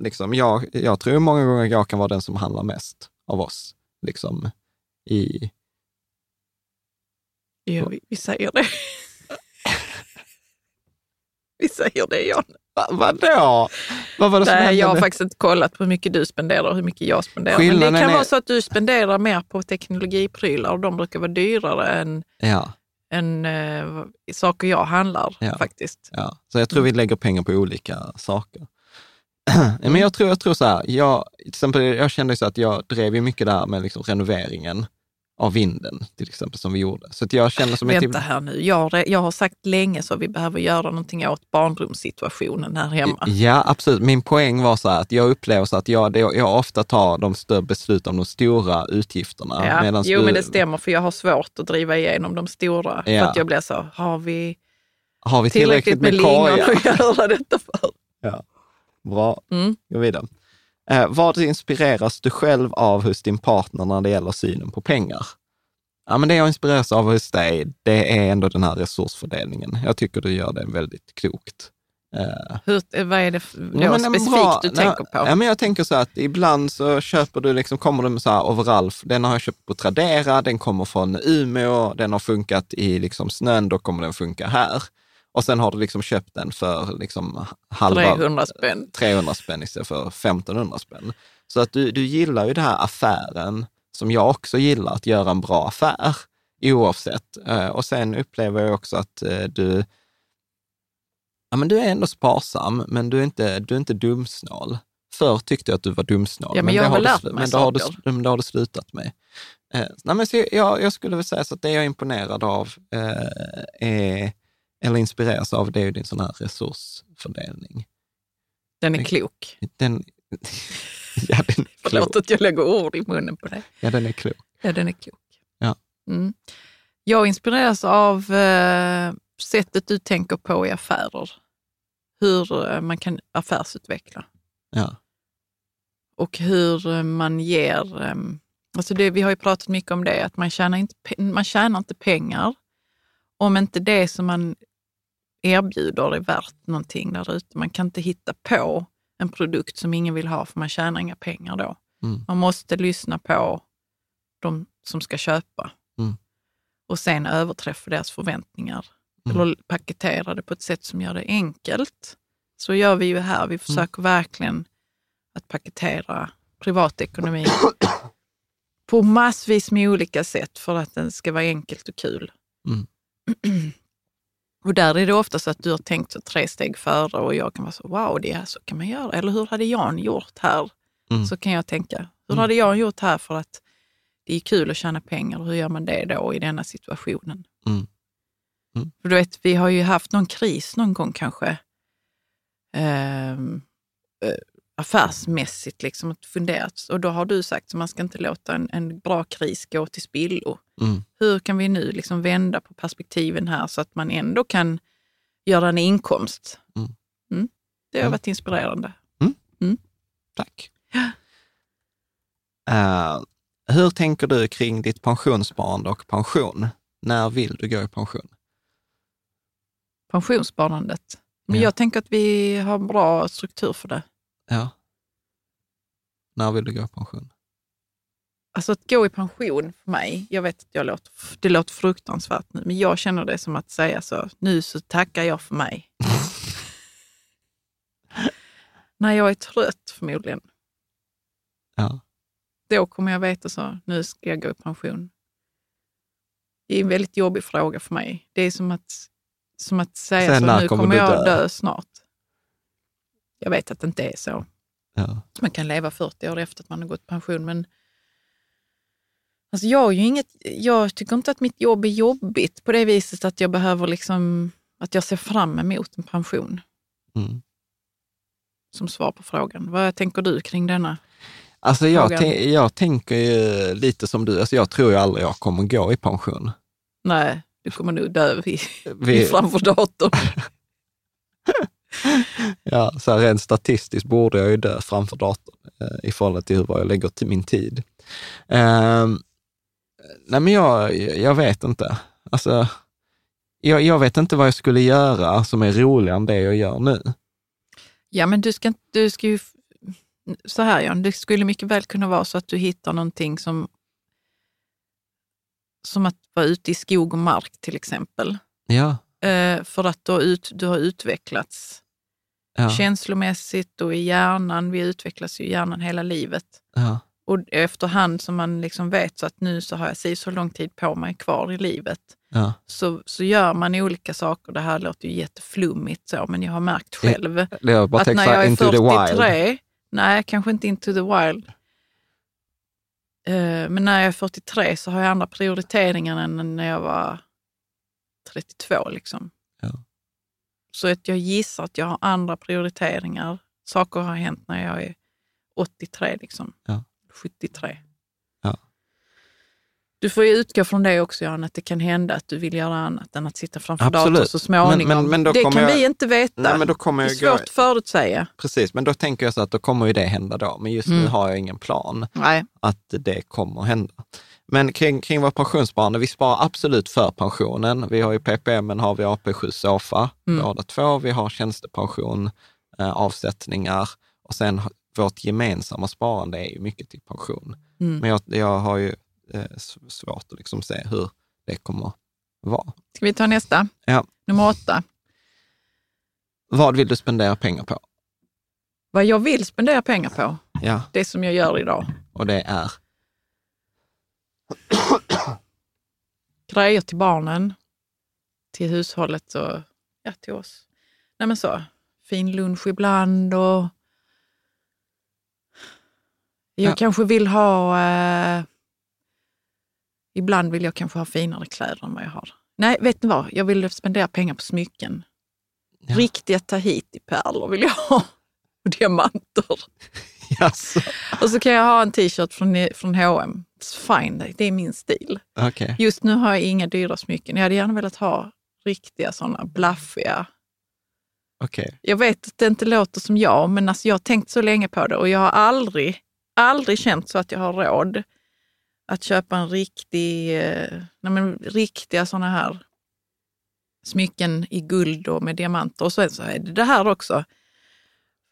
liksom, jag, jag tror många gånger jag kan vara den som handlar mest av oss. Liksom, i, Ja, vi, vi säger det. vi säger det. Va, vadå? Vad var det som Nej, hände? jag har faktiskt inte kollat på hur mycket du spenderar och hur mycket jag spenderar. Men Skillnaden det kan är- vara så att du spenderar mer på teknologiprylar och de brukar vara dyrare än, Ja, än eh, saker jag handlar Ja. faktiskt. ja. Så jag tror vi lägger pengar på olika saker. Men jag tror, jag tror så här, jag, till exempel, jag kände så att jag drev ju mycket där med liksom renoveringen av vinden, till exempel, som vi gjorde. Så jag känner som. Vänta här nu, jag, har- jag har sagt länge så vi behöver göra någonting åt barnrumssituationen här hemma. Ja, absolut. Min poäng var så här att jag upplever så att jag, jag ofta tar de större beslut om de stora utgifterna. Ja. Jo, du, men det stämmer för jag har svårt att driva igenom de stora. För Ja. att jag blir så, har vi Har vi tillräckligt med lingon korgar? att göra detta för? Bra, Mm. gå vidare. Eh, vad inspireras du själv av hos din partner när det gäller synen på pengar? Ja, men det jag inspireras av hos dig, det är ändå den här resursfördelningen. Jag tycker du gör det väldigt klokt. Eh, Hur, vad är det då Ja, specifikt bra- du tänker på? Ja, men jag tänker så att ibland så köper du, liksom, kommer du med så här overall, den har jag köpt på Tradera, den kommer från Umeå, den har funkat i liksom snön, då kommer den funka här. Och sen har du liksom köpt den för liksom halva 300 spänn. 300 spänn istället för 1500 spänn. Så att du, du gillar ju den här affären, som jag också gillar, att göra en bra affär oavsett. Eh, Och sen upplever jag också att eh, du, ja, men du är ändå sparsam, men du är inte, du är inte dumsnål. Förr tyckte jag att du var dumsnål, Ja, men det har du men det har, du, saker. men det har du slutat med. Eh, nej, men så jag, jag skulle väl säga så att det jag är imponerad av eh, är, eller inspireras av, det är ju din sån här resursfördelning. Den är klok. Den, ja, den är Förlåt att jag lägger ord i munnen på dig. Ja, den är klok. Ja, den är klok. Ja. Mm. Jag inspireras av eh, sättet du tänker på i affärer. Hur eh, man kan affärsutveckla. Ja. och hur eh, man ger... eh, Alltså det, vi har ju pratat mycket om det, att man tjänar, inte, man tjänar inte pengar om inte det som man erbjuder är värt någonting där ute. Man kan inte hitta på en produkt som ingen vill ha för man tjänar inga pengar då. Mm. Man måste lyssna på de som ska köpa Mm. och sen överträffa deras förväntningar. Mm. Eller paketera det på ett sätt som gör det enkelt. Så gör vi ju här. Mm. Vi försöker verkligen att paketera privatekonomi på massvis med olika sätt för att den ska vara enkelt och kul. Och där är det ofta så att du har tänkt så tre steg före och jag kan vara så, wow, det är så kan man göra. Eller hur hade Jan gjort här? Mm. Så kan jag tänka, hur Mm. hade Jan gjort här för att det är kul att tjäna pengar? Hur gör man det då i denna situationen? Mm. Mm. För du vet, vi har ju haft någon kris någon gång kanske, eh, affärsmässigt, liksom, att funderat. Och då har du sagt att man ska inte låta en, en bra kris gå till spillo. Mm. Hur kan vi nu liksom vända på perspektiven här så att man ändå kan göra en inkomst? Mm. Mm. Det har Mm. varit inspirerande. Tack. Eh, hur tänker du kring ditt pensionssparande och pension? När vill du gå i pension? Pensionssparandet. Men Ja. jag tänker att vi har bra struktur för det. Ja. När vill du gå i pension? Alltså att gå i pension för mig, jag vet att jag låter, det låter fruktansvärt nu, men jag känner det som att säga så, nu så tackar jag för mig. När jag är trött förmodligen, Ja. då kommer jag veta så, nu ska jag gå i pension. Det är en väldigt jobbig fråga för mig. Det är som att, som att säga Sen så, nu kommer kommer jag dö? dö snart. Jag vet att det inte är så. ja. Man kan leva 40 år efter att man har gått i pension. Men alltså jag, ju inget, jag tycker inte att mitt jobb är jobbigt på det viset att jag behöver liksom, att jag ser fram emot en pension. Mm. Som svar på frågan. Vad tänker du kring denna? Alltså jag, jag tänker ju lite som du, alltså jag tror ju aldrig jag kommer gå i pension. Nej, du kommer nog dö i, Vi- i framför datorn. Ja, så här, rent statistiskt borde jag ju dö framför datorn eh, i förhållande till vad jag lägger till min tid. Ehm, nej, men jag, jag vet inte. Alltså, jag, jag vet inte vad jag skulle göra som är roligare än det jag gör nu. Ja, men du ska, du ska ju... Så här Jan, det skulle mycket väl kunna vara så att du hittar någonting som... Som att vara ute i skog och mark till exempel. Ja, Eh, för att du har, ut, du har utvecklats ja, känslomässigt och i hjärnan. Vi utvecklas ju i hjärnan hela livet. ja, Och efterhand som man liksom vet så att nu så har jag si så lång tid på mig kvar i livet, ja. så, så gör man olika saker. Det här låter ju jätteflummigt så, men jag har märkt själv Jag bara att när jag är into the wild. 43, nej kanske inte into the wild, Eh, men när jag är 43 så har jag andra prioriteringar än när jag var 32. Liksom. Så att jag gissar att jag har andra prioriteringar. Saker har hänt när jag är 83, liksom. Ja. 73. Ja. Du får ju utgå från det också, Jan, att det kan hända att du vill göra annat än att sitta framför Absolut. datorn så småningom. Men- men- men det kan jag- vi inte veta. Nej, men då kommer det är gå... svårt att förutsäga. Precis, men då tänker jag så att då kommer ju det hända då. Men just nu Mm. har jag ingen plan. Nej. att det kommer hända. Men kring, kring vårt pensionssparande, vi sparar absolut för pensionen. Vi har ju PPM, men har vi AP7 Sofa, Mm. båda två. Vi har tjänstepension, eh, avsättningar och sen vårt gemensamma sparande är ju mycket till pension. Mm. Men jag, jag har ju eh, svårt att liksom se hur det kommer vara. Ska vi ta nästa? Ja. Nummer åtta. Vad vill du spendera pengar på? Vad jag vill spendera pengar på, Ja, det som jag gör idag. och det är? Grejer till barnen, till hushållet och ja, till oss. Nej men så, fin lunch ibland och jag Ja. kanske vill ha... Eh, ibland vill jag kanske ha finare kläder än vad jag har. Nej, vet ni vad? Jag vill spendera pengar på smycken. Ja. Riktiga Tahiti-pärlor vill jag ha. Och diamanter. Jaså? Och så kan jag ha en t-shirt från, från H&M. It's fine, det är min stil. Okej. Just nu har jag inga dyra smycken. Jag hade gärna velat ha riktiga sådana blaffiga. Okej. Jag vet att det inte låter som jag, men alltså jag har tänkt så länge på det och jag har aldrig aldrig känt så att jag har råd att köpa en riktig, eh, nej men, riktiga sådana här smycken i guld och med diamanter. Och så, så är det det här också.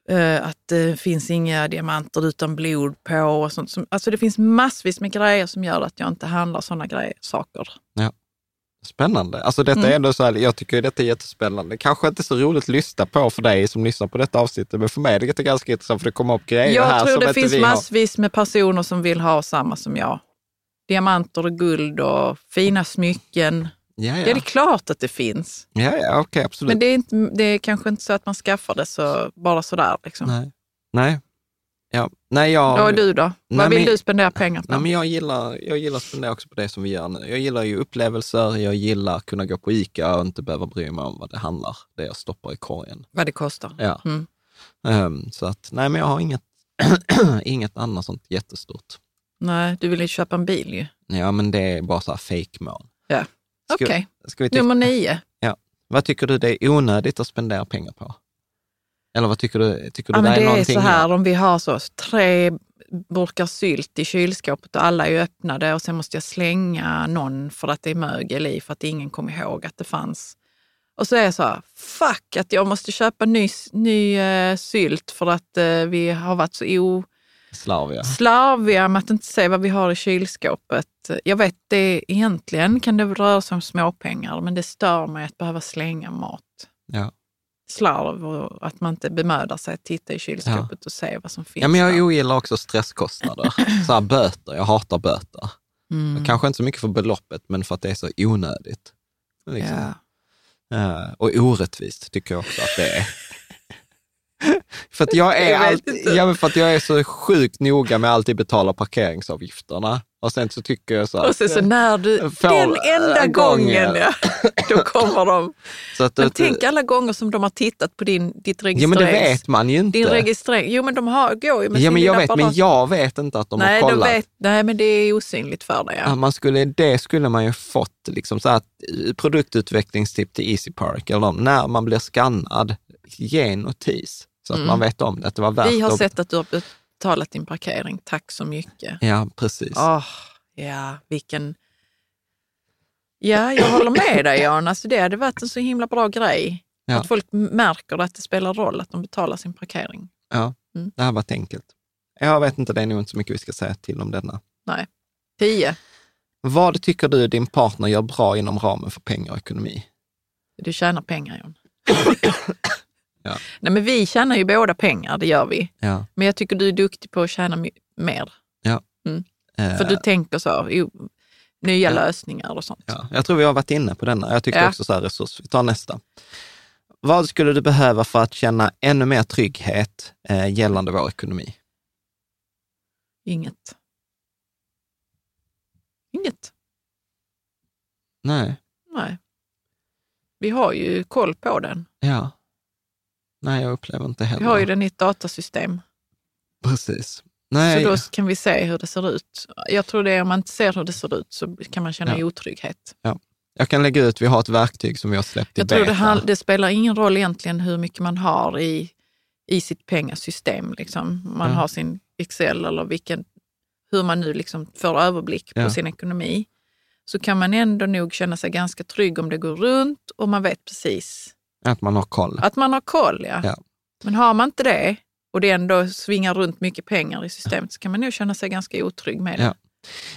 Eh, att det finns inga diamanter utan blod på och sånt. Alltså det finns massvis med grejer som gör att jag inte handlar sådana grejer, saker. Spännande. Alltså detta Mm. är ändå så här, jag tycker detta är jättespännande. Kanske inte så roligt att lyssna på för dig som lyssnar på detta avsnittet, men för mig är det ganska intressant för det kommer upp grejer här Jag tror som det finns massvis med personer som vill ha samma som jag. Diamanter och guld och fina smycken. Ja, Ja, ja, det är klart att det finns. ja, ja okej, absolut. Men det är, inte, det är kanske inte så att man skaffar det så, bara sådär. Liksom. Nej. Nej. Ja. Nej, jag... Och du då? Nej, Vad vill men- du spendera pengar på? Nej, men jag, gillar, jag gillar att spendera också på det som vi gör nu. Jag gillar ju upplevelser, jag gillar att kunna gå på ICA och inte behöva bry mig om vad det handlar, det jag stoppar i korgen. Vad det kostar? Ja. Mm. Ehm, så att, nej men jag har inget, inget annat sånt jättestort. Nej, du vill ju köpa en bil ju. Ja, men det är bara så här fake-mål. Ja. Okej, Ska vi titta- nummer nio. Vad tycker du det är onödigt att spendera pengar på? Eller vad tycker du? Tycker du Ja, det är det är någonting? så här, om vi har så tre burkar sylt i kylskåpet och alla är öppnade och sen måste jag slänga någon för att det är mögel i för att ingen kommer ihåg att det fanns. Och så är jag så här, fuck att jag måste köpa ny, ny eh, sylt för att eh, vi har varit så Slarviga. oslarviga med att inte se vad vi har i kylskåpet. Jag vet, det egentligen kan det röra sig om småpengar, men det stör mig att behöva slänga mat. Ja. Slarv och att man inte bemödar sig att titta i kylskåpet och se vad som finns ja, men där. jag ogillar också stresskostnader. så här böter, jag hatar böter. Mm. Kanske inte så mycket för beloppet, men för att det är så onödigt. Liksom. Ja. Eh, och orättvist tycker jag också att det är. För, att jag är inte. ja, för att jag är så sjukt noga med att alltid betala parkeringsavgifterna. Och sen så tycker jag så här, Och sen så när du, den enda äh, gången. gången, ja, då kommer de. så att, Men att- tänk alla gånger som de har tittat på din, ditt Ja, men det vet man ju inte. Din registrering. Jo, men de har, går ju med ja, men jag vet, men jag vet inte att de nej, har de kollat. vet, nej, men det är osynligt för dig. Ja, man skulle, det skulle man ju fått, liksom så här, ett produktutvecklingstips till Easy Park, eller de, när man blir skannad, ge en notis så att Mm. man vet om det, att det var värt Vi har att- sett att du har betalat din parkering. Tack så mycket. Ja, precis. Åh, ja, vilken... Ja, jag håller med dig Jan. Alltså, det hade varit en så himla bra grej. Ja. Att folk märker att det spelar roll att de betalar sin parkering. Ja, Mm. det här var enkelt. Jag vet inte, det är nog inte så mycket vi ska säga till om denna. Nej. Tio. Vad tycker du din partner gör bra inom ramen för pengar och ekonomi? Du tjänar pengar Jon. Ja. Nej, men vi tjänar ju båda pengar, det gör vi. Ja. Men jag tycker du är duktig på att tjäna mer. Eh, För du tänker så, nya Ja. lösningar och sånt. ja. Jag tror vi har varit inne på denna. Jag tyckte Ja. också så här resurs. Vi tar nästa. Vad skulle du behöva för att känna ännu mer trygghet eh, gällande vår ekonomi? Inget. Inget. Nej, Nej. Vi har ju koll på den. ja. Nej, jag upplever inte heller. Vi har ju den i ett datasystem. Precis. Nej, Så då kan vi se hur det ser ut. Jag tror det är om man inte ser hur det ser ut så kan man känna Ja. otrygghet. jag kan lägga ut, vi har ett verktyg som vi har släppt i Jag tror beta. det, hand- det spelar ingen roll egentligen hur mycket man har i, i sitt pengasystem. Liksom. Man Ja. har sin Excel eller vilken, hur man nu liksom får överblick Ja. på sin ekonomi. Så kan man ändå nog känna sig ganska trygg om det går runt och man vet precis Att man har koll. att man har koll. Ja. Ja. Men har man inte det och det ändå svingar runt mycket pengar i systemet så kan man nog känna sig ganska otrygg med det. Ja.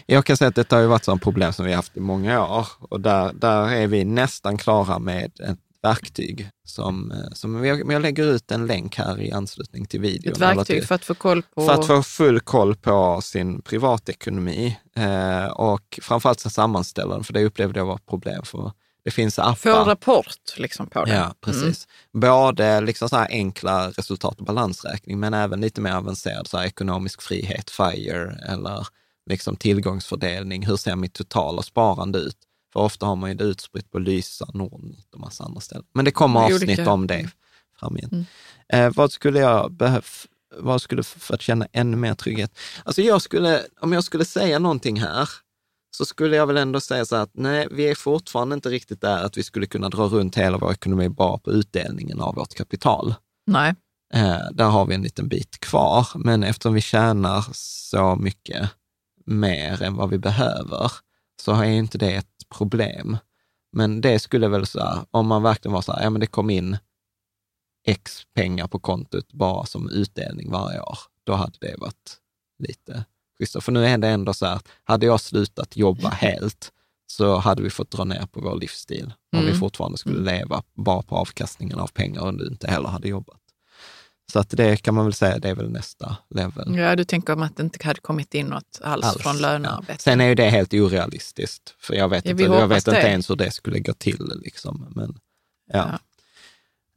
Jag kan säga att detta har ju varit ett problem som vi har haft i många år och där, där är vi nästan klara med ett verktyg som, eh, som jag, jag lägger ut en länk här i anslutning till videon. Ett verktyg till- för att få koll på... för att få full koll på sin privatekonomi eh, och framförallt sen sammanställa den, för det upplevde jag var ett problem. För det finns appar. få rapport liksom på det. Ja, precis. Både liksom så här enkla resultat och balansräkning, men även lite mer avancerad så ekonomisk frihet, FIRE, eller liksom tillgångsfördelning. Hur ser mitt totala sparande ut? För ofta har man ju det utspritt på Lysa, Nordnet och massa andra ställen. Men det kommer avsnitt om det framgent. Mm. Eh, vad skulle jag behöva, vad skulle för att känna ännu mer trygghet? Alltså jag skulle, om jag skulle säga någonting här, så skulle jag väl ändå säga så att nej, vi är fortfarande inte riktigt där att vi skulle kunna dra runt hela vår ekonomi bara på utdelningen av vårt kapital. Nej. Eh, där har vi en liten bit kvar, men eftersom vi tjänar så mycket mer än vad vi behöver, så är inte det ett problem. Men det skulle väl så här, om man verkligen var så här, ja men det kom in x pengar på kontot bara som utdelning varje år, då hade det varit lite schysst. För nu är det ändå så här, hade jag slutat jobba helt, så hade vi fått dra ner på vår livsstil. Om Mm. vi fortfarande skulle leva bara på avkastningen av pengar och du inte heller hade jobbat. Så att det kan man väl säga, det är väl nästa level. Ja, du tänker om att det inte hade kommit in något alls, alls. från Ja. lönearbete. Sen är ju det helt orealistiskt, för jag vet, Ja, inte, jag vet inte ens hur det skulle gå till. Liksom. Men, ja.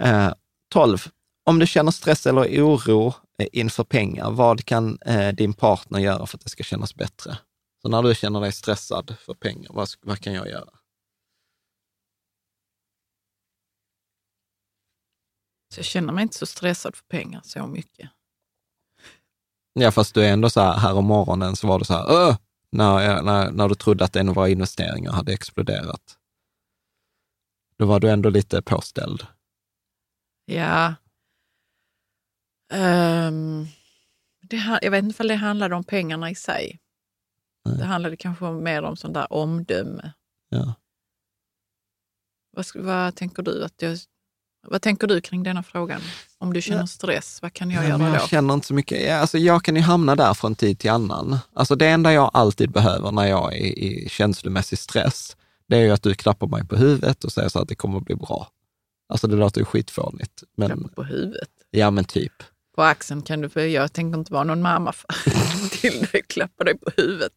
Eh, 12. Om du känner stress eller oro eh, inför pengar, vad kan eh, din partner göra för att det ska kännas bättre? Så när du känner dig stressad för pengar, vad, vad kan jag göra? Så jag känner mig inte så stressad för pengar så mycket. Ja, fast du är ändå så här, här om morgonen så var du så här, Åh! När, när, när du trodde att en av våra investeringar hade exploderat. Då var du ändå lite påställd. Ja. Ehm, det, jag vet inte om det handlade om pengarna i sig. Nej. Det handlade kanske mer om sån där omdöme. Ja. Vad, vad, tänker du att jag, vad tänker du kring denna frågan? Om du känner Ja. stress, vad kan jag Ja, göra då? jag känner inte så mycket. Alltså, jag kan ju hamna där från tid till annan. Alltså, det enda jag alltid behöver när jag är i känslomässig stress, det är ju att du klappar mig på huvudet och säger så att det kommer att bli bra. Alltså det låter ju skitfånigt. Men, Klappa på huvudet. ja, men typ. På axeln kan du, för jag tänker inte vara någon mamma för, till dig, klappa dig på huvudet.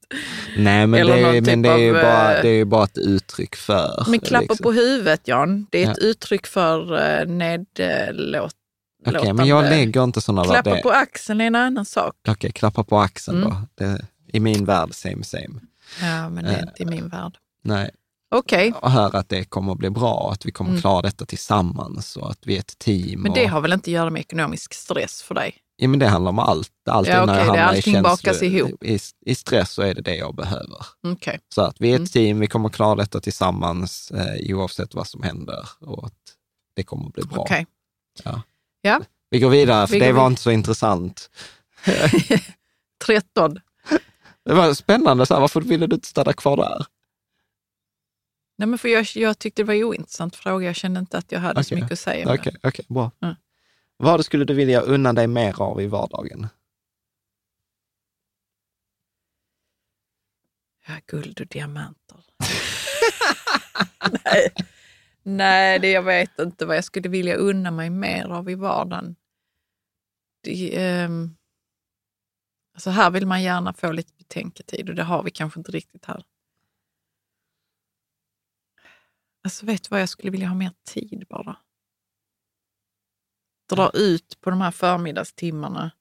Nej, men, Eller det, är, men typ det, är av, bara, eh, det är bara ett uttryck för... Men klappa liksom. på huvudet, Jan, det är ett Ja. uttryck för uh, nedlåt. Okej, men jag lägger inte sådana Klappa värderingar. på axeln är en annan sak. Okej, klappa på axeln Mm. då. Det, I min värld, same same. Ja, men det är Eh, inte i min värld. Nej, Okej, och höra att det kommer att bli bra och att vi kommer Mm. klara detta tillsammans och att vi är ett team. men och, det har väl inte att göra med ekonomisk stress för dig? Ja, men det handlar om allt. Allt Ja, när okej, jag det i, allting känslo- bakas ihop. I, I stress så är det det jag behöver. Okej, Så att vi är ett Mm. team, vi kommer klara detta tillsammans eh, oavsett vad som händer och att det kommer att bli bra. okej. Ja. Ja. Vi går vidare, för Vi det var vid- inte så intressant. 13. Det var spännande, så här, varför ville du inte stanna kvar där? Nej, men för jag, jag tyckte det var en ointressant fråga. Jag kände inte att jag hade så Okej. mycket att säga. om det. Okej, okej, bra. Mm. Vad skulle du vilja unna dig mer av i vardagen? Ja, guld och diamanter. Nej, Nej det, jag vet inte vad jag skulle vilja unna mig mer av i vardagen. Det, ehm, alltså här vill man gärna få lite betänketid och det har vi kanske inte riktigt här. Alltså vet du vad, jag skulle vilja ha mer tid bara. Dra ut på de här förmiddagstimmarna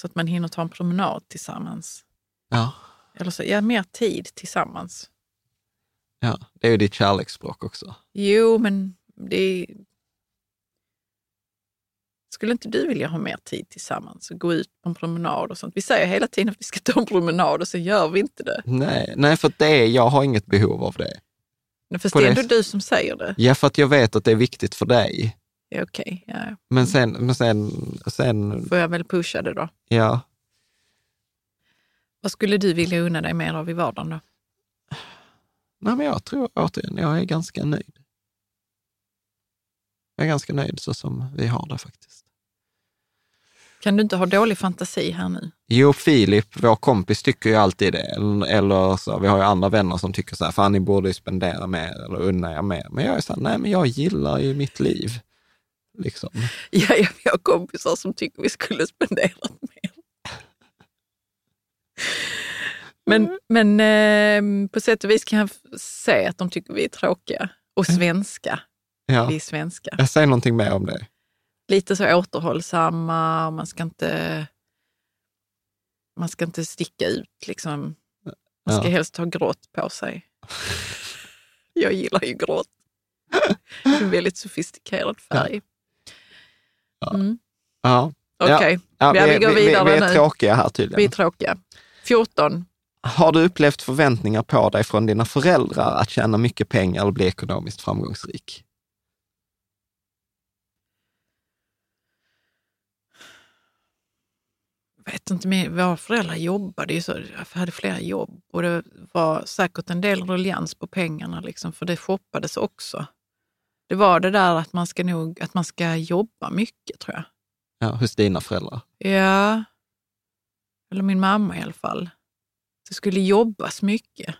så att man hinner ta en promenad tillsammans. Ja, Eller så, ja, mer tid tillsammans. ja. det är ju ditt kärleksspråk också. Jo, men det. Skulle inte du vilja ha mer tid tillsammans och gå ut på en promenad och sånt? Vi säger hela tiden att vi ska ta en promenad och så gör vi inte det. Nej, nej för det jag har inget behov av det. Fast det är ändå du som säger det. Ja, för att jag vet att det är viktigt för dig. Okej, ja. Men sen, men sen, sen får jag väl pusha det då. ja. Vad skulle du vilja unna dig mer av i vardagen då? Nej, men jag tror återigen, jag är ganska nöjd. Jag är ganska nöjd så som vi har det faktiskt. Kan du inte ha dålig fantasi här nu? Jo, Filip, vår kompis, tycker ju alltid det. Eller, eller så, vi har ju andra vänner som tycker så här, fan ni borde ju spendera mer eller unna er mer. Men jag är så här, nej men jag gillar ju mitt liv. Liksom. Ja, ja, vi har kompisar som tycker vi skulle spendera mer. Men, men eh, på sätt och vis kan jag se att de tycker vi är tråkiga och svenska. Ja. Vi är svenska. Jag säger någonting mer om det. Lite så återhållsamma och man ska inte, man ska inte sticka ut. Liksom. Man ska Ja. helst ha grått på sig. Jag gillar ju grått. En väldigt sofistikerad färg. Ja. Mm. Ja. Okej, Ja, Ja, vi går vidare vi, vi är nu. tråkiga här tydligen. vi är tråkiga. 14. Har du upplevt förväntningar på dig från dina föräldrar att tjäna mycket pengar eller bli ekonomiskt framgångsrik? Vet inte, men våra föräldrar jobbade ju så, jag hade flera jobb och det var säkert en del ruljans på pengarna, liksom, för det shoppades också. Det var det där att man ska, nog, att man ska jobba mycket, tror jag. Ja, hos dina föräldrar. Ja, eller min mamma i alla fall. Det skulle jobbas mycket.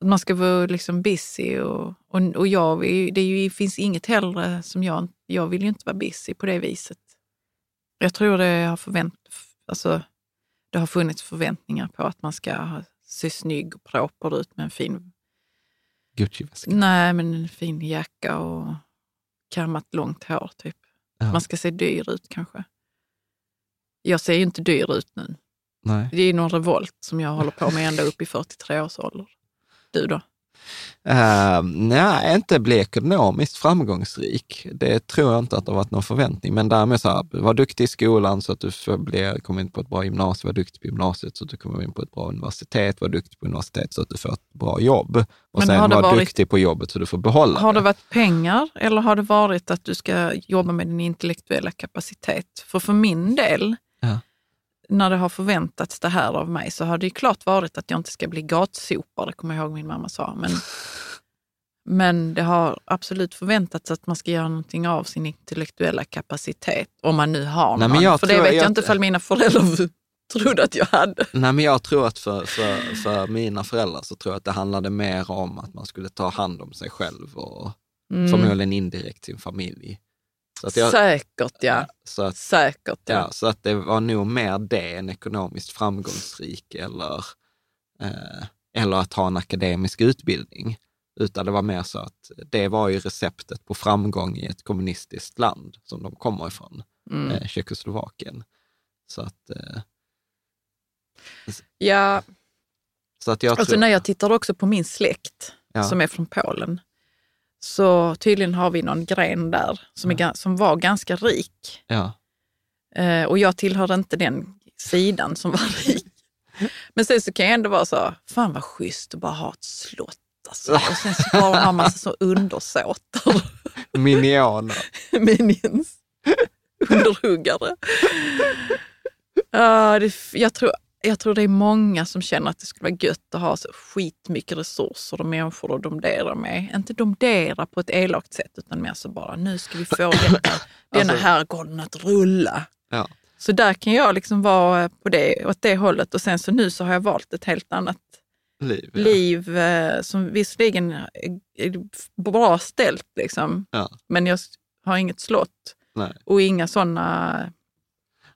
Att man ska vara liksom busy och, och, och jag, det ju, finns inget hellre som jag, jag vill ju inte vara busy på det viset. Jag tror det har, förvänt, alltså, det har funnits förväntningar på att man ska se snygg och proper ut med en fin Gucci-väska. Nej, men en fin jacka och kammat långt hår. typ. Ja. Man ska se dyr ut kanske. Jag ser ju inte dyr ut nu. Nej. Det är ju någon revolt som jag håller på med ända upp i 43 års ålder. Du då? Uh, nej, inte bli ekonomiskt framgångsrik. Det tror jag inte att det har varit någon förväntning. Men därmed så här, var duktig i skolan så att du kommer in på ett bra gymnasium, var duktig på gymnasiet så att du kommer in på ett bra universitet, var duktig på universitet så att du får ett bra jobb. Och Men sen var varit- duktig på jobbet så du får behålla Har det varit pengar eller har det varit att du ska jobba med din intellektuella kapacitet? För för min del. När det har förväntats det här av mig, så har det ju klart varit att jag inte ska bli gatsopare, kommer jag ihåg min mamma sa. Men, men det har absolut förväntats att man ska göra någonting av sin intellektuella kapacitet, om man nu har Nej, någon. för det vet jag, jag- inte ifall mina föräldrar trodde att jag hade. Nej, men jag tror att för, för, för mina föräldrar så tror jag att det handlade mer om att man skulle ta hand om sig själv och Mm. förmodligen indirekt sin familj. Så att, jag, Säkert ja. så att Säkert ja. Ja, så att det var nog mer det än ekonomiskt framgångsrik eller, eh, eller att ha en akademisk utbildning. Utan det var mer så att det var ju receptet på framgång i ett kommunistiskt land som de kommer ifrån, Mm. eh, Tjeckoslovakien. Så att, eh, ja. så att jag Alltså tror... när jag tittar också på min släkt Ja. som är från Polen, så tydligen har vi någon gren där som, är, som var ganska rik. Ja, Eh, och jag tillhörde inte den sidan som var rik. Men sen så kan jag ändå vara så, fan vad schysst att bara ha ett slott. Alltså. Och sen så bara ha massa så undersåtar, minioner. minions, underhuggare. Ja, det, jag, tror, jag tror det är många som känner att det skulle vara gött att ha så skitmycket resurser och människor att domdera med. Inte domdera på ett elakt sätt, utan mer så bara, nu ska vi få detta, denna Alltså- herrgården att rulla. Ja. Så där kan jag liksom vara på det, åt det hållet och sen så nu så har jag valt ett helt annat Liv. Ja. liv eh, som visserligen är, bra ställt liksom, Ja. men jag har inget slott Nej. och inga sådana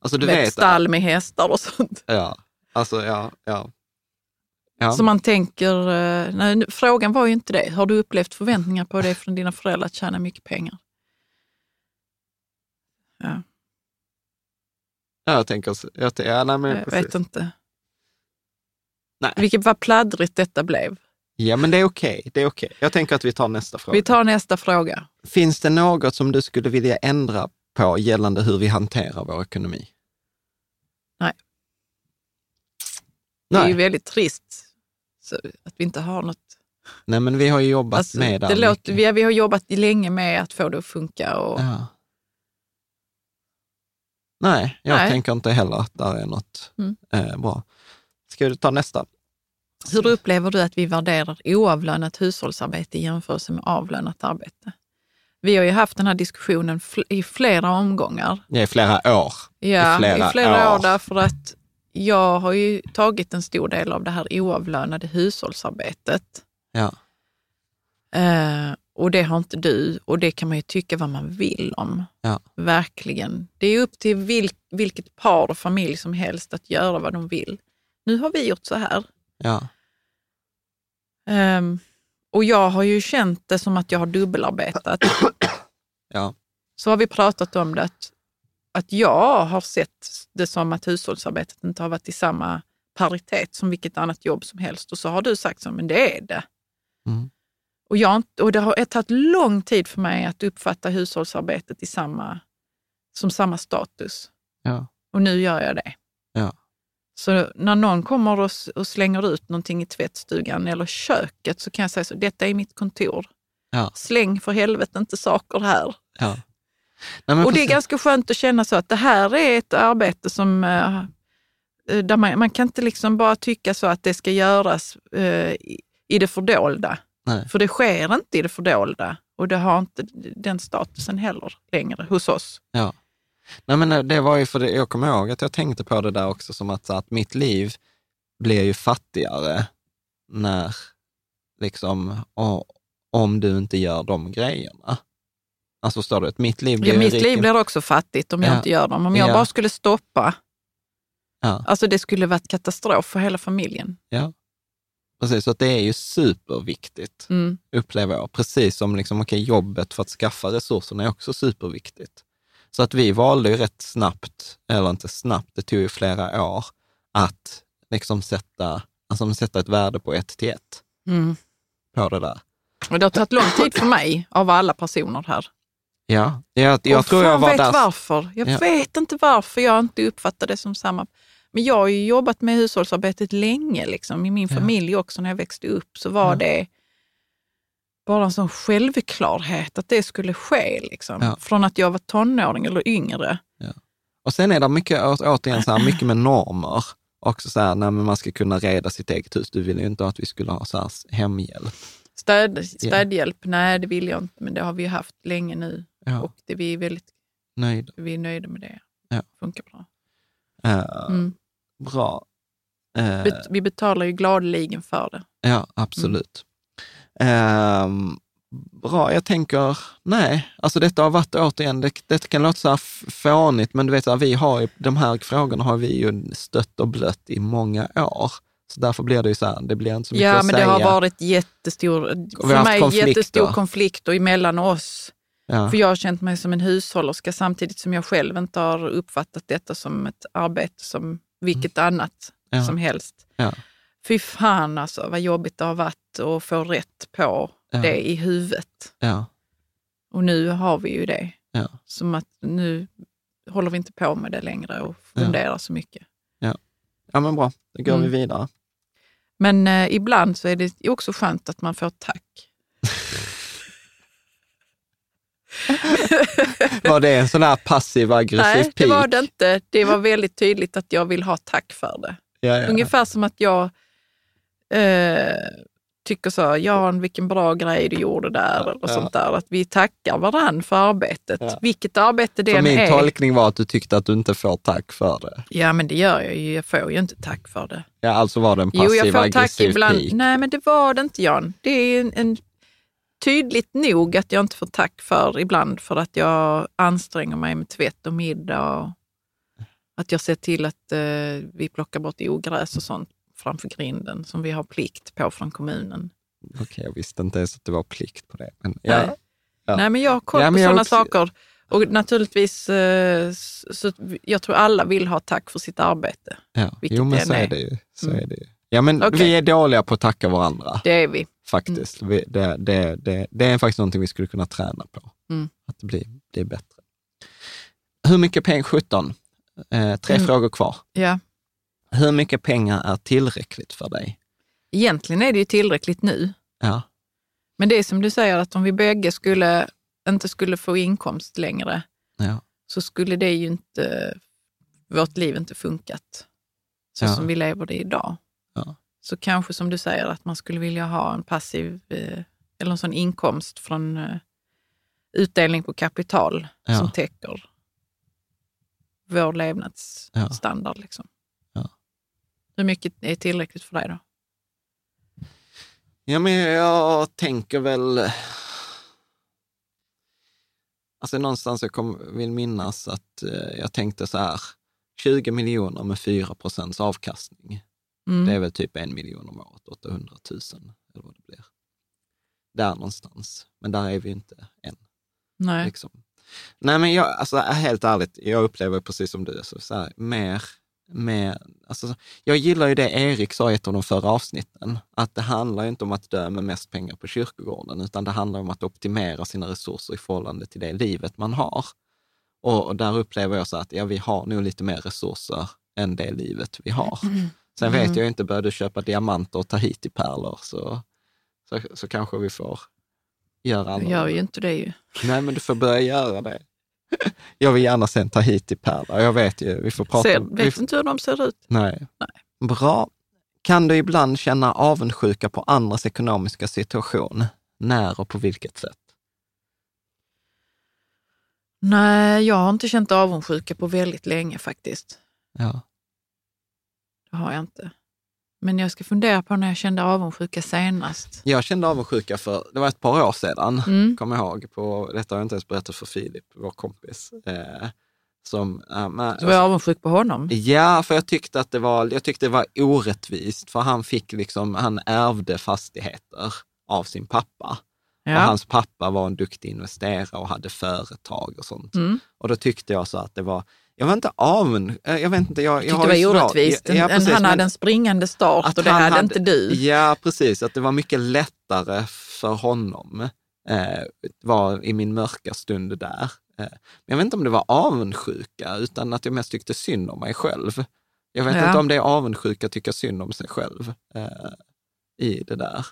Alltså du vet, stall med hästar och sånt. ja, alltså ja, ja. ja. Så man tänker, eh, nej, frågan var ju inte det. Har du upplevt förväntningar på det från dina föräldrar att tjäna mycket pengar? Ja, Ja, jag tänker, jag, ja, nej, men jag precis. vet inte. Nej. Vilket vad pladdrigt detta blev. Ja, men det är okej. Det är okej. Jag tänker att vi tar nästa fråga. Vi tar nästa fråga. Finns det något som du skulle vilja ändra på gällande hur vi hanterar vår ekonomi? Det är Nej, ju väldigt trist att vi inte har något. Nej men vi har ju jobbat Alltså, med det det. låter, vi, har- vi har jobbat länge med att få det att funka. Och, Ja. Nej, jag Nej. tänker inte heller att det är något Mm. eh, bra. Ska du ta nästa? Hur upplever du att vi värderar oavlönat hushållsarbete i jämförelse med avlönat arbete? Vi har ju haft den här diskussionen fl- i flera omgångar. Ja, i flera år. Ja, I flera i flera år år. därför att jag har ju tagit en stor del av det här oavlönade hushållsarbetet. Ja. Eh, och det har inte du och det kan man ju tycka vad man vill om. Ja. Verkligen. Det är upp till vil, vilket par och familj som helst att göra vad de vill. Nu har vi gjort så här. Ja. Ehm, och jag har ju känt det som att jag har dubbelarbetat. Ja. Så har vi pratat om det, att, att jag har sett det som att hushållsarbetet inte har varit i samma paritet som vilket annat jobb som helst. Och så har du sagt så, men det är det. Mm. Och, jag, och det har tagit lång tid för mig att uppfatta hushållsarbetet i samma, som samma status. Ja. Och nu gör jag det. Ja. Så när någon kommer och, och slänger ut någonting i tvättstugan eller köket så kan jag säga så, detta är mitt kontor. Ja. Släng för helvete inte saker här. ja. Nej, och det är ganska skönt att känna så att det här är ett arbete som, eh, eh, där man, man kan inte liksom bara tycka så att det ska göras eh, i, i det fördolda. Nej. För det sker inte i det fördolda och det har inte den statusen heller längre hos oss. Ja. Nej, men det var ju för det, jag kommer ihåg att jag tänkte på det där också som att, att mitt liv blir ju fattigare när, liksom, om du inte gör de grejerna. Alltså förstår du? Mitt liv blir Ja, mitt rik- liv blir också fattigt om jag Ja. inte gör dem. Om jag Ja. bara skulle stoppa, Ja. alltså det skulle varit katastrof för hela familjen. Ja, precis. Så att det är ju superviktigt, Mm. upplever jag. Precis som liksom, okay, jobbet för att skaffa resurserna är också superviktigt. Så att vi valde ju rätt snabbt, eller inte snabbt, det tog ju flera år, att liksom sätta, alltså sätta ett värde på ett till ett Mm. på det där. Och det har tagit lång tid för mig, av alla personer här. Ja, jag, jag och tror jag var vet där. varför. Jag Ja. vet inte varför jag inte uppfattar det som samma. Men jag har ju jobbat med hushållsarbetet länge. Liksom. I min Ja. familj också, när jag växte upp, så var Ja. det bara en sån självklarhet att det skulle ske. Liksom. Ja. Från att jag var tonåring eller yngre. Och sen är det mycket, återigen, så här, mycket med normer. Också så här, när man ska kunna reda sitt eget hus. Du ville ju inte att vi skulle ha så här hemhjälp. Städ, städhjälp, nej det vill jag inte, men det har vi ju haft länge nu. Ja, Och det, vi, är väldigt, nöjd. vi är nöjda med det. Ja. Funkar bra. Eh, Mm. Bra. Eh, Bet- Vi betalar ju gladeligen för det. Ja, absolut. Ehm, bra, jag tänker, nej, alltså detta har varit återigen, det, det kan låta så här fånigt, men du vet, vi har ju, de här frågorna har vi ju stött och blött i många år. Så därför blir det ju så här, det blir inte så mycket Ja, att men säga. det har varit jättestor, för mig konflikter. jättestor konflikt och emellan oss. Ja. För jag har känt mig som en hushållerska samtidigt som jag själv inte har uppfattat detta som ett arbete som vilket annat Mm. Ja. som helst. Ja. Fy fan alltså vad jobbigt det har varit att få rätt på Ja. det i huvudet. ja, Och nu har vi ju det. Ja. Som att nu håller vi inte på med det längre och Ja. funderar så mycket. ja, men bra, då går Mm. vi vidare. Men eh, ibland så är det också skönt att man får tack. Var det en sån här passiv aggressiv Nej, det pik? var det inte. Det var väldigt tydligt att jag vill ha tack för det. Ja, ja. Ungefär som att jag eh, tycker så, Jan vilken bra grej du gjorde där, eller ja. sånt där. Att vi tackar varann för arbetet. Vilket arbete det För än min är. tolkning var att du tyckte att du inte får tack för det. Ja, men det gör jag ju. Jag får ju inte tack för det. Ja, alltså var det en Jo, jag passiv får tack aggressiv ibland. pik. Nej, men det var det inte Jan. Det är en, en tydligt nog att jag inte får tack för ibland för att jag anstränger mig med tvätt och middag och att jag ser till att eh, vi plockar bort ogräs och sånt framför grinden som vi har plikt på från kommunen. Okej, jag visste inte ens att det var plikt på det. Men, ja. Nej. Ja. Nej, men jag har koll Ja, på sådana också- saker. Och naturligtvis, eh, så, jag tror alla vill ha tack för sitt arbete. Ja, Vilket jo men så är är. det ju. Så Mm. är det ju. Ja, men Okej. vi är dåliga på att tacka varandra, Det är vi. faktiskt. Vi, det, det, det, det är faktiskt någonting vi skulle kunna träna på, Mm. att det blir, blir bättre. Hur mycket pengar, 17, eh, tre Mm. frågor kvar. Ja. Hur mycket pengar är tillräckligt för dig? Egentligen är det ju tillräckligt nu. Ja, Men det är som du säger, att om vi bägge skulle, inte skulle få inkomst längre, ja, så skulle det ju inte, vårt liv inte funkat så Ja. som vi lever det idag. Ja. Så kanske som du säger, att man skulle vilja ha en passiv, eh, eller en sån inkomst från eh, utdelning på kapital Ja. som täcker vår levnadsstandard. Liksom. Ja. Hur mycket är tillräckligt för dig då? ja men jag tänker väl... Alltså någonstans jag kom, vill minnas att eh, jag tänkte så här, 20 miljoner med 4 procents avkastning. Mm. Det är väl typ en miljon om året, 800 000 eller vad det blir. Där någonstans. Men där är vi inte än. Nej. Liksom. Nej, men jag, alltså helt ärligt, jag upplever precis som du, så, så här, mer, mer, alltså, jag gillar ju det Erik sa i ett av de förra avsnitten, att det handlar inte om att dö med mest pengar på kyrkogården, utan det handlar om att optimera sina resurser i förhållande till det livet man har. Och, och där upplever jag så att ja, vi har nog lite mer resurser än det livet vi har. Sen vet jag inte, börjar du köpa diamanter och ta hit i pärlor så, så, så kanske vi får göra Jag andra. gör ju inte det ju. Nej, men du får börja göra det. Jag vill gärna sen ta hit till Perla. Jag vet ju, vi får prata. Vi vet får, inte hur de ser ut. nej. Bra. Kan du ibland känna avundsjuka på andras ekonomiska situation? När och på vilket sätt? Nej, jag har inte känt avundsjuka på väldigt länge faktiskt. Ja. Det har jag inte. Men jag ska fundera på när jag kände avundsjuka senast. Jag kände avundsjuka för, det var ett par år sedan, Mm. kommer jag ihåg, på, detta har jag inte ens berättat för Filip, vår kompis. Eh, som, eh, men- Så var jag avundsjuk på honom. Ja, för jag tyckte att det var, jag tyckte det var orättvist, för han fick liksom, han ärvde fastigheter av sin pappa. Och Ja. hans pappa var en duktig investerare och hade företag och sånt. Mm. Och då tyckte jag så att det var, jag var inte avund, eh, jag vet inte, jag, jag har det var orättvist. Ja, ja, precis, han hade en springande start och det hade, hade- inte du. Ja, precis. Att det var mycket lättare för honom eh, var i min mörka stund där. Eh, men jag vet inte om det var avundsjuka, utan att jag mest tyckte synd om mig själv. Jag vet Ja. inte om det är avundsjuka att tycka synd om sig själv eh, i det där.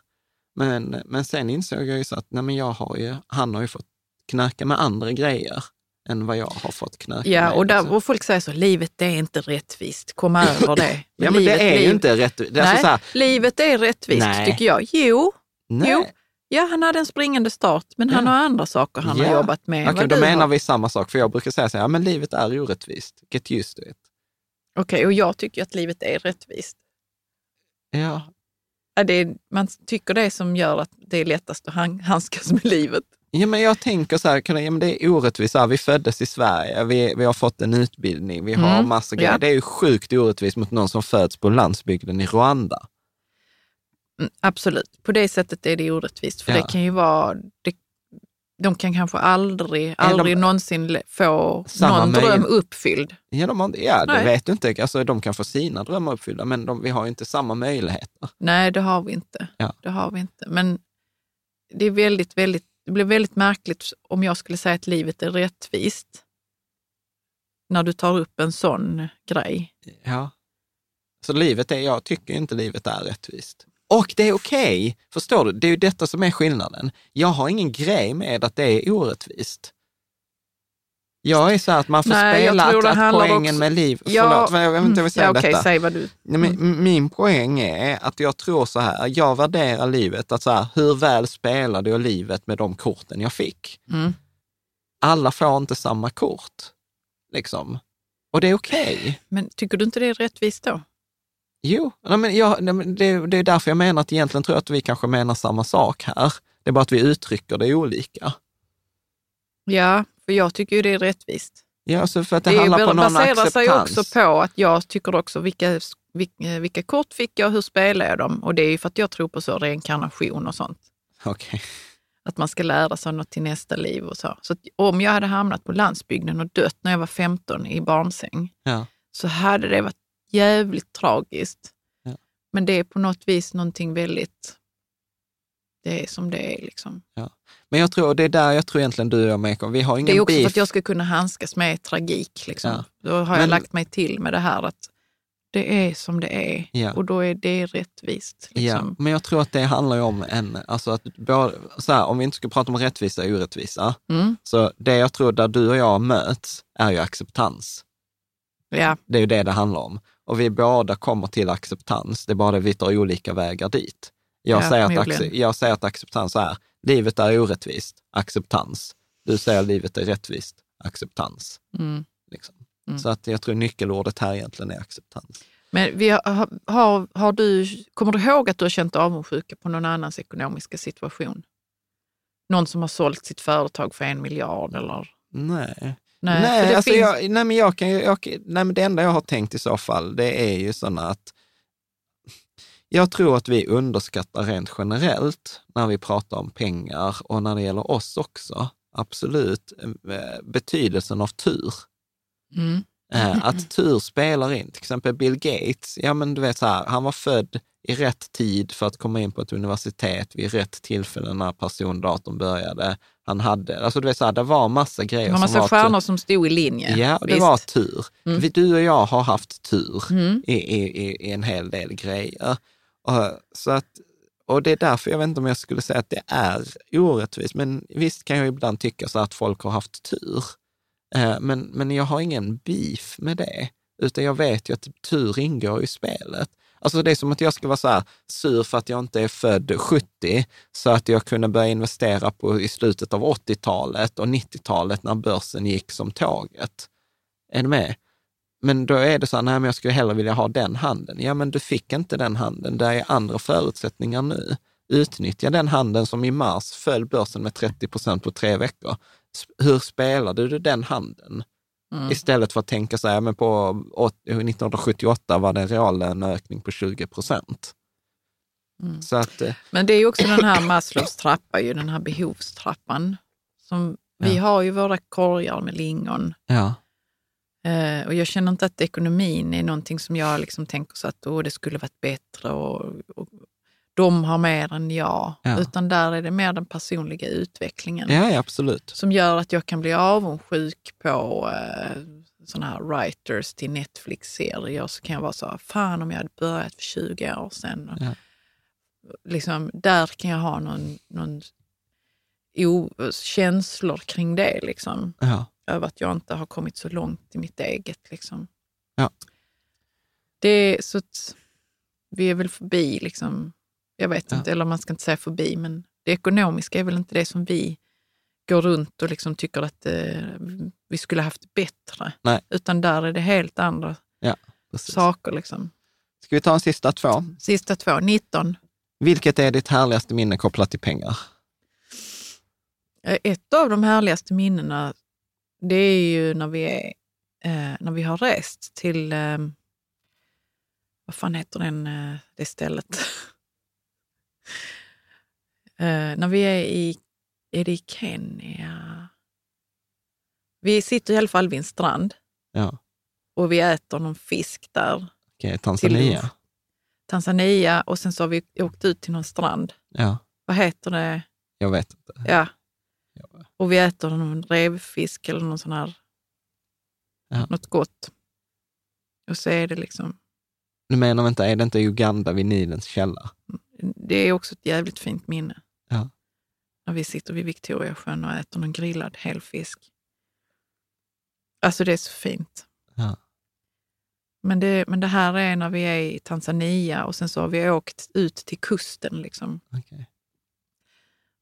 Men, men sen insåg jag ju så att nej, men jag har ju, han har ju fått knäcka med andra grejer än vad jag har fått knäcka Ja, och, där, liksom. och folk säger så, livet det är inte rättvist, kom över det. ja, men livet, det är ju liv- inte rätt. Det är Nej, alltså så här, livet är rättvist Nej. tycker jag. Jo, nej. Jo, ja han hade en springande start, men han Ja. har andra saker han har Ja. jobbat med. Okej, då menar har. vi samma sak, för jag brukar säga så här, ja men livet är orättvist. Get used to it. Okej, och jag tycker att livet är rättvist. Ja, Ja, Det är, man tycker det som gör att det är lättast att han- handskas med livet. Ja men jag tänker så här, ja, men det är orättvist. Här, Vi föddes i Sverige, vi, vi har fått en utbildning, vi har Mm, massa grejer. ja. Det är ju sjukt orättvist mot någon som föds på landsbygden i Rwanda. Mm, absolut, på det sättet är det orättvist. För Ja. det kan ju vara... Det, de kan kanske aldrig, aldrig någonsin le- få någon dröm uppfylld. Ja, de har, ja det Nej. vet du inte. Alltså, de kan få sina drömmar uppfyllda, men de, vi har inte samma möjligheter. Nej, det har vi inte. Ja. Det har vi inte. Men det är väldigt, väldigt, det blir väldigt märkligt om jag skulle säga att livet är rättvist. När du tar upp en sån grej. Ja. Så livet är, jag tycker inte livet är rättvist. Och det är okej, förstår du? Det är ju detta som är skillnaden. Jag har ingen grej med att det är orättvist. Jag är så här att man får Nej, jag spela att, att poängen också- med liv... Ja, Förlåt, jag vet inte om jag vill säga ja, okej, detta. säg vad du... Nej, men m- Min poäng är att jag tror så här, jag värderar livet, att så här, hur väl spelade jag livet med de korten jag fick? Mm. Alla får inte samma kort, liksom. Och det är okej. Men tycker du inte det är rättvist då? Jo, nej, men jag, nej, det, det är därför jag menar att egentligen tror jag att vi kanske menar samma sak här. Det är bara att vi uttrycker det olika. Ja, för jag tycker ju det är rättvist. Ja, alltså för att det, Det, handlar på någon baserar acceptans. sig också på att jag tycker också vilka, vilka, vilka kort fick jag, hur spelar jag dem? Och det är ju för att jag tror på så reinkarnation och sånt. Okej. Att man ska lära sig något till nästa liv och så. Så om jag hade hamnat på landsbygden och dött när jag var 15 i barnsäng Ja. så hade det varit jävligt tragiskt. Ja. Men det är på något vis någonting väldigt... Det är som det är liksom. Men jag tror, det är där jag tror egentligen du och jag Meko, vi har ingen Det är också beef. för att jag ska kunna handskas med tragik. Liksom. Ja. Då har Men- jag lagt mig till med det här att det är som det är Ja. och då är det rättvist. Ja, Liksom. men jag tror att det handlar om en, alltså att både, så här, om vi inte ska prata om rättvisa och orättvisa, Mm. så det jag tror där du och jag möts är ju acceptans. Ja. Det är ju det det handlar om. Och vi båda kommer till acceptans, det är bara det vi tar olika vägar dit. Jag, Ja, säger, att jag säger att acceptans är, livet är orättvist, acceptans. Du säger livet är rättvist, acceptans. Mm. Liksom. Mm. Så att jag tror nyckelordet här egentligen är acceptans. Men vi har, har, har du, kommer du ihåg att du har känt avundsjuka på någon annans ekonomiska situation? Någon som har sålt sitt företag för en miljard eller? Nej. Nej, Nej, alltså finns, jag, nej, men jag kan, jag, nej, men det enda jag har tänkt i så fall, det är ju sådana att jag tror att vi underskattar rent generellt när vi pratar om pengar och när det gäller oss också, absolut, eh, betydelsen av tur. mm. Eh, Att tur spelar in. Till exempel Bill Gates, ja men du vet så här, han var född i rätt tid för att komma in på ett universitet vid rätt tillfälle när persondatorn började. Han hade, alltså du vet så här, det var massa grejer Det var som massa var stjärnor som stod i linje. Ja, det Visst. var tur. Mm. Du och jag har haft tur Mm. i, i, i en hel del grejer. Och, så att, och det är därför jag vet inte om jag skulle säga att det är orättvist, men visst kan jag ibland tycka så att folk har haft tur. Eh, men, men jag har ingen beef med det, utan jag vet ju att tur ingår i spelet. Alltså det är som att jag ska vara så här sur för att jag inte är född 70, så att jag kunde börja investera på, i slutet av 80-talet och 90-talet när börsen gick som tåget. Är du med? Men då är det så här, nej men jag skulle hellre vilja ha den handeln. Ja, men du fick inte den handeln. Det är andra förutsättningar nu. Utnyttja den handeln som i mars föll börsen med 30 procent på tre veckor. Hur spelade du den handeln? Mm. Istället för att tänka så här, men på 1978 var det en reallöneökning på 20 procent. Mm. Så att, eh, men det är ju också den här Maslows trappa, ju den här behovstrappan. Som, ja. Vi har ju våra korgar med lingon. Ja. Eh, och jag känner inte att ekonomin är någonting som jag liksom tänker så att oh, det skulle varit bättre och, och de har mer än jag. Ja. Utan där är det mer den personliga utvecklingen. Ja, ja, absolut. Som gör att jag kan bli avundsjuk på eh, sådana här writers till Netflix-serier. Så kan jag vara så fan om jag hade börjat för 20 år sedan. Ja. Liksom, där kan jag ha någon, någon o, känslor kring det. Liksom. Ja. Över att jag inte har kommit så långt i mitt eget. Liksom. Ja. Det är så att vi är väl förbi liksom, jag vet ja. inte, eller man ska inte säga förbi, men det ekonomiska är väl inte det som vi går runt och liksom tycker att eh, vi skulle haft bättre. Nej. Utan där är det helt andra ja, saker. Liksom. Ska vi ta en sista två? Sista två, 19. Vilket är ditt härligaste minne kopplat till pengar? Eh, ett av de härligaste minnena, det är ju när vi, är, eh, när vi har rest till, eh, vad fan heter den, eh, det stället? Uh, när vi är i, är det i Kenya? Vi sitter i alla fall vid en strand ja. och vi äter någon fisk där. Okay, Tanzania? Tanzania och sen så har vi åkt ut till någon strand. Ja. Vad heter det? Jag vet inte. Ja. Och vi äter någon revfisk eller någon sån här, ja. något gott. Och så är det liksom... Du menar vänta, är det inte Uganda vid Nilens källa? Det är också ett jävligt fint minne. Ja. När vi sitter vid Victoriasjön och äter någon grillad helfisk. Alltså det är så fint. Ja. Men, det, men det här är när vi är i Tanzania och sen så har vi åkt ut till kusten. Liksom. Okay.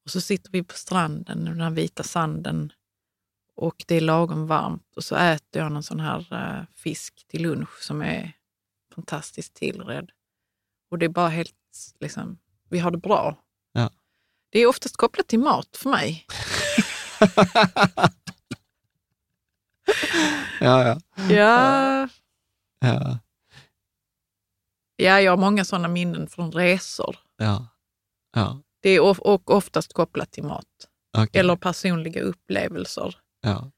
Och så sitter vi på stranden, den här vita sanden och det är lagom varmt och så äter jag någon sån här uh, fisk till lunch som är fantastiskt tillredd. Och det är bara helt, liksom, vi har det bra. Ja. Det är oftast kopplat till mat för mig. ja, ja. Ja. Ja. Ja, jag har många sådana minnen från resor. Ja. ja. Det är of och oftast kopplat till mat. Okay. Eller personliga upplevelser. Ja.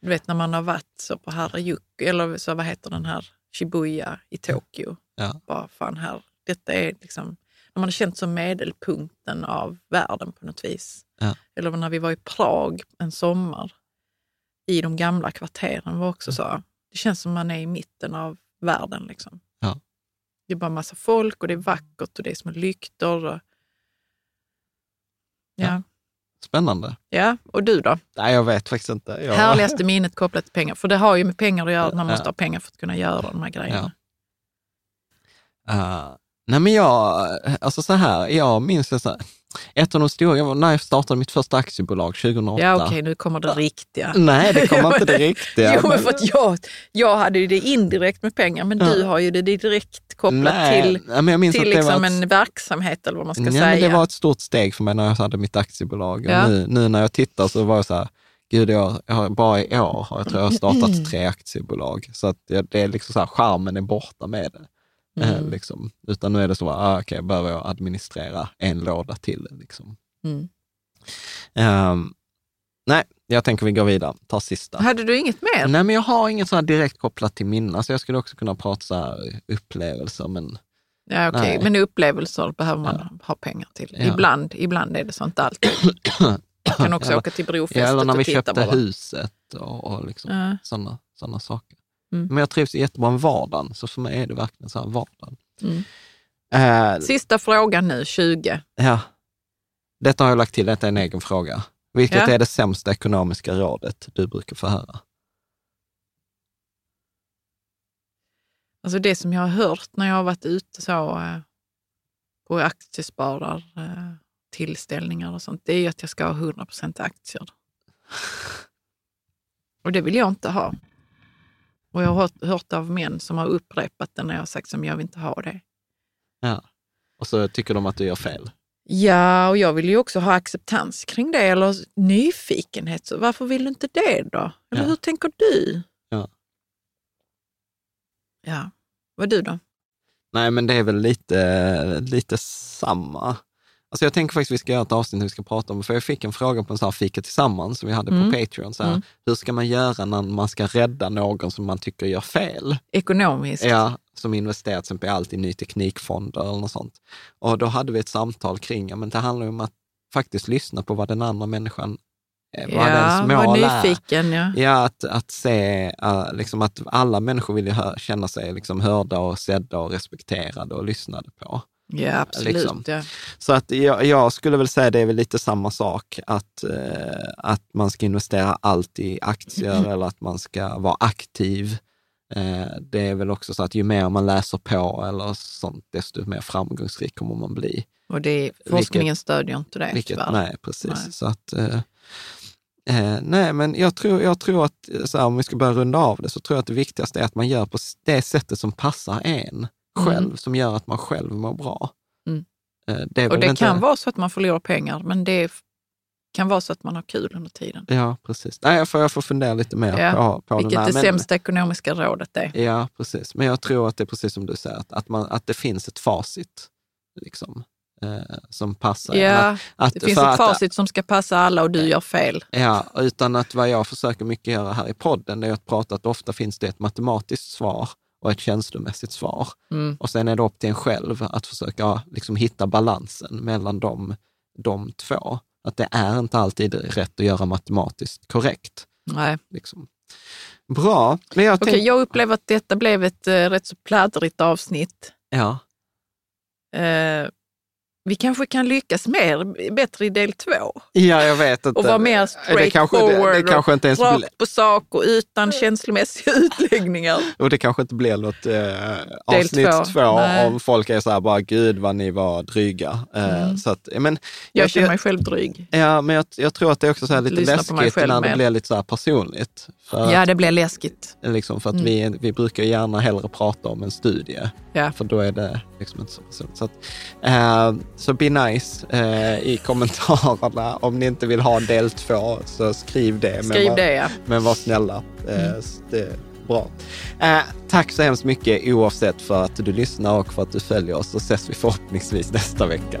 Du vet när man har varit så på Harajuku, eller så vad heter den här, Shibuya i Tokyo. Ja. Bara fan här, detta är liksom, när man har känt som medelpunkten av världen på något vis. Ja. Eller när vi var i Prag en sommar i de gamla kvarteren var också så. Det känns som man är i mitten av världen. Liksom. Ja. Det är bara massa folk och det är vackert och det är små lyktor. Och... Ja. Spännande. Ja, och du då? Nej, jag vet faktiskt inte. Jag... Härligaste minnet kopplat till pengar. För det har ju med pengar att göra, man måste ha pengar för att kunna göra de här grejerna. Ja. Uh, nej men jag, alltså så här, jag minns så här, ett av de stora, när jag startade mitt första aktiebolag 2008. Ja okej, okay, nu kommer det riktiga. Nej, det kommer inte det riktiga. jo, men för att jag, jag hade ju det indirekt med pengar, men ja. du har ju det direkt kopplat Nej, till, till liksom ett, en verksamhet eller vad man ska ja, säga. Men det var ett stort steg för mig när jag hade mitt aktiebolag. Ja. Nu, nu när jag tittar så var jag så här, gud, jag, jag har, bara i år har jag, tror jag startat tre aktiebolag. Så att det är liksom så här, charmen är borta med det. Eh, mm. liksom. Utan nu är det så, ah, okej, okay, behöver jag administrera en låda till. Liksom. Mm. Um, nej, jag tänker vi går vidare, tar sista. Hade du inget mer? Nej, men jag har inget så direkt kopplat till minnen. Alltså jag skulle också kunna prata så här upplevelser, men Ja, okej. Okay. Men upplevelser behöver man ja. ha pengar till. Ja. Ibland, ibland är det så, inte alltid. Man kan också eller, åka till brofästet ja, eller när vi köpte bara. huset och, och liksom ja. sådana såna saker. Mm. Men jag trivs jättebra med vardagen, så för mig är det verkligen så här vardagen. Mm. Eh, Sista frågan nu, 20. Ja. Detta har jag lagt till, detta är en egen fråga. Vilket ja. är det sämsta ekonomiska rådet du brukar få höra? Alltså det som jag har hört när jag har varit ute så eh, på aktiesparartillställningar eh, och sånt, det är ju att jag ska ha 100 aktier. Och det vill jag inte ha. Och jag har hört, av män som har upprepat det när jag har sagt som jag vill inte ha det. Ja. Och så tycker de att du gör fel. Ja, och jag vill ju också ha acceptans kring det, eller nyfikenhet. Så varför vill du inte det då? Eller Ja. hur tänker du? Ja. Ja, vad du då? Nej, men det är väl lite, lite samma. Alltså jag tänker faktiskt att vi ska göra ett avsnitt där vi ska prata om, för jag fick en fråga på en sån här fika tillsammans som vi hade Mm. på Patreon. Så här, Mm. Hur ska man göra när man ska rädda någon som man tycker gör fel? Ekonomiskt? Ja, som investerat till exempel allt i ny teknikfonder eller något sånt. Och då hade vi ett samtal kring, ja men det handlar om att faktiskt lyssna på vad den andra människan, eh, vad ja var mål är. nyfiken. Ja. Ja, att, att se, eh, liksom att alla människor vill ju hö- känna sig liksom hörda och sedda och respekterade och lyssnade på. Ja, absolut. liksom. Ja. Så att jag, jag skulle väl säga det är väl lite samma sak, att, eh, att man ska investera allt i aktier eller att man ska vara aktiv. Eh, det är väl också så att ju mer man läser på eller sånt, desto mer framgångsrik kommer man bli. Och det, forskningen stödjer inte det Vilket, tyvärr. nej, precis. Nej. Så att, eh, eh, nej, men jag tror, jag tror att, så här, om vi ska börja runda av det, så tror jag att det viktigaste är att man gör på det sättet som passar en själv, Mm. som gör att man själv mår bra. Mm. Eh, det Och det inte- kan vara så att man förlorar pengar, men det kan vara så att man har kul under tiden. Ja, precis. Nej, jag får, jag får fundera lite mer Ja, på, på Vilket den här. det sämsta ekonomiska rådet är. Ja, precis. Men jag tror att det är precis som du säger, att, att, man, att det finns ett facit liksom, eh, som passar. Ja, Att, att, det finns ett att- facit som ska passa alla och du gör fel. Ja, utan att vad jag försöker mycket göra här i podden, det är att prata att ofta finns det ett matematiskt svar och ett känslomässigt svar. Mm. Och sen är det upp till en själv att försöka liksom, hitta balansen mellan de, de två. Att det är inte alltid rätt att göra matematiskt korrekt. Nej. Liksom. Bra, men jag tänkte... jag upplever att detta blev ett eh, rätt så pladdrigt avsnitt. Ja, Eh, vi kanske kan lyckas mer, bättre i del två. ja, jag vet inte. Och vara mer det kanske, det, straightforward det kanske inte ens blir, rakt på sak och utan känslomässiga utläggningar. och det kanske inte blir något eh, avsnitt två. två, om folk är så här bara, gud vad ni var dryga. Eh, Mm. så att, men, Jag känner mig själv dryg. Ja, men jag, jag tror att det är också så här lite Lyssna läskigt när det blir lite så här personligt. För, Ja, det blir läskigt. liksom, för att Mm. vi, vi brukar gärna hellre prata om en studie, Ja. för då är det liksom inte så personligt. Så, att, eh, så be nice eh, i kommentarerna. Om ni inte vill ha del två, så skriv det. men Skriv var, det, ja. Men var snälla. Eh, det är bra. Eh, tack så hemskt mycket oavsett för att du lyssnar och för att du följer oss. Så ses vi förhoppningsvis nästa vecka.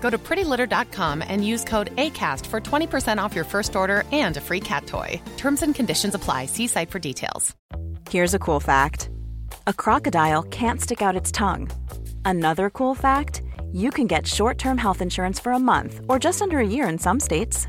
Go to prettylitter.com and use code ACAST for 20% off your first order and a free cat toy. Terms and conditions apply. See site for details. Here's a cool fact a crocodile can't stick out its tongue. Another cool fact you can get short term health insurance for a month or just under a year in some states.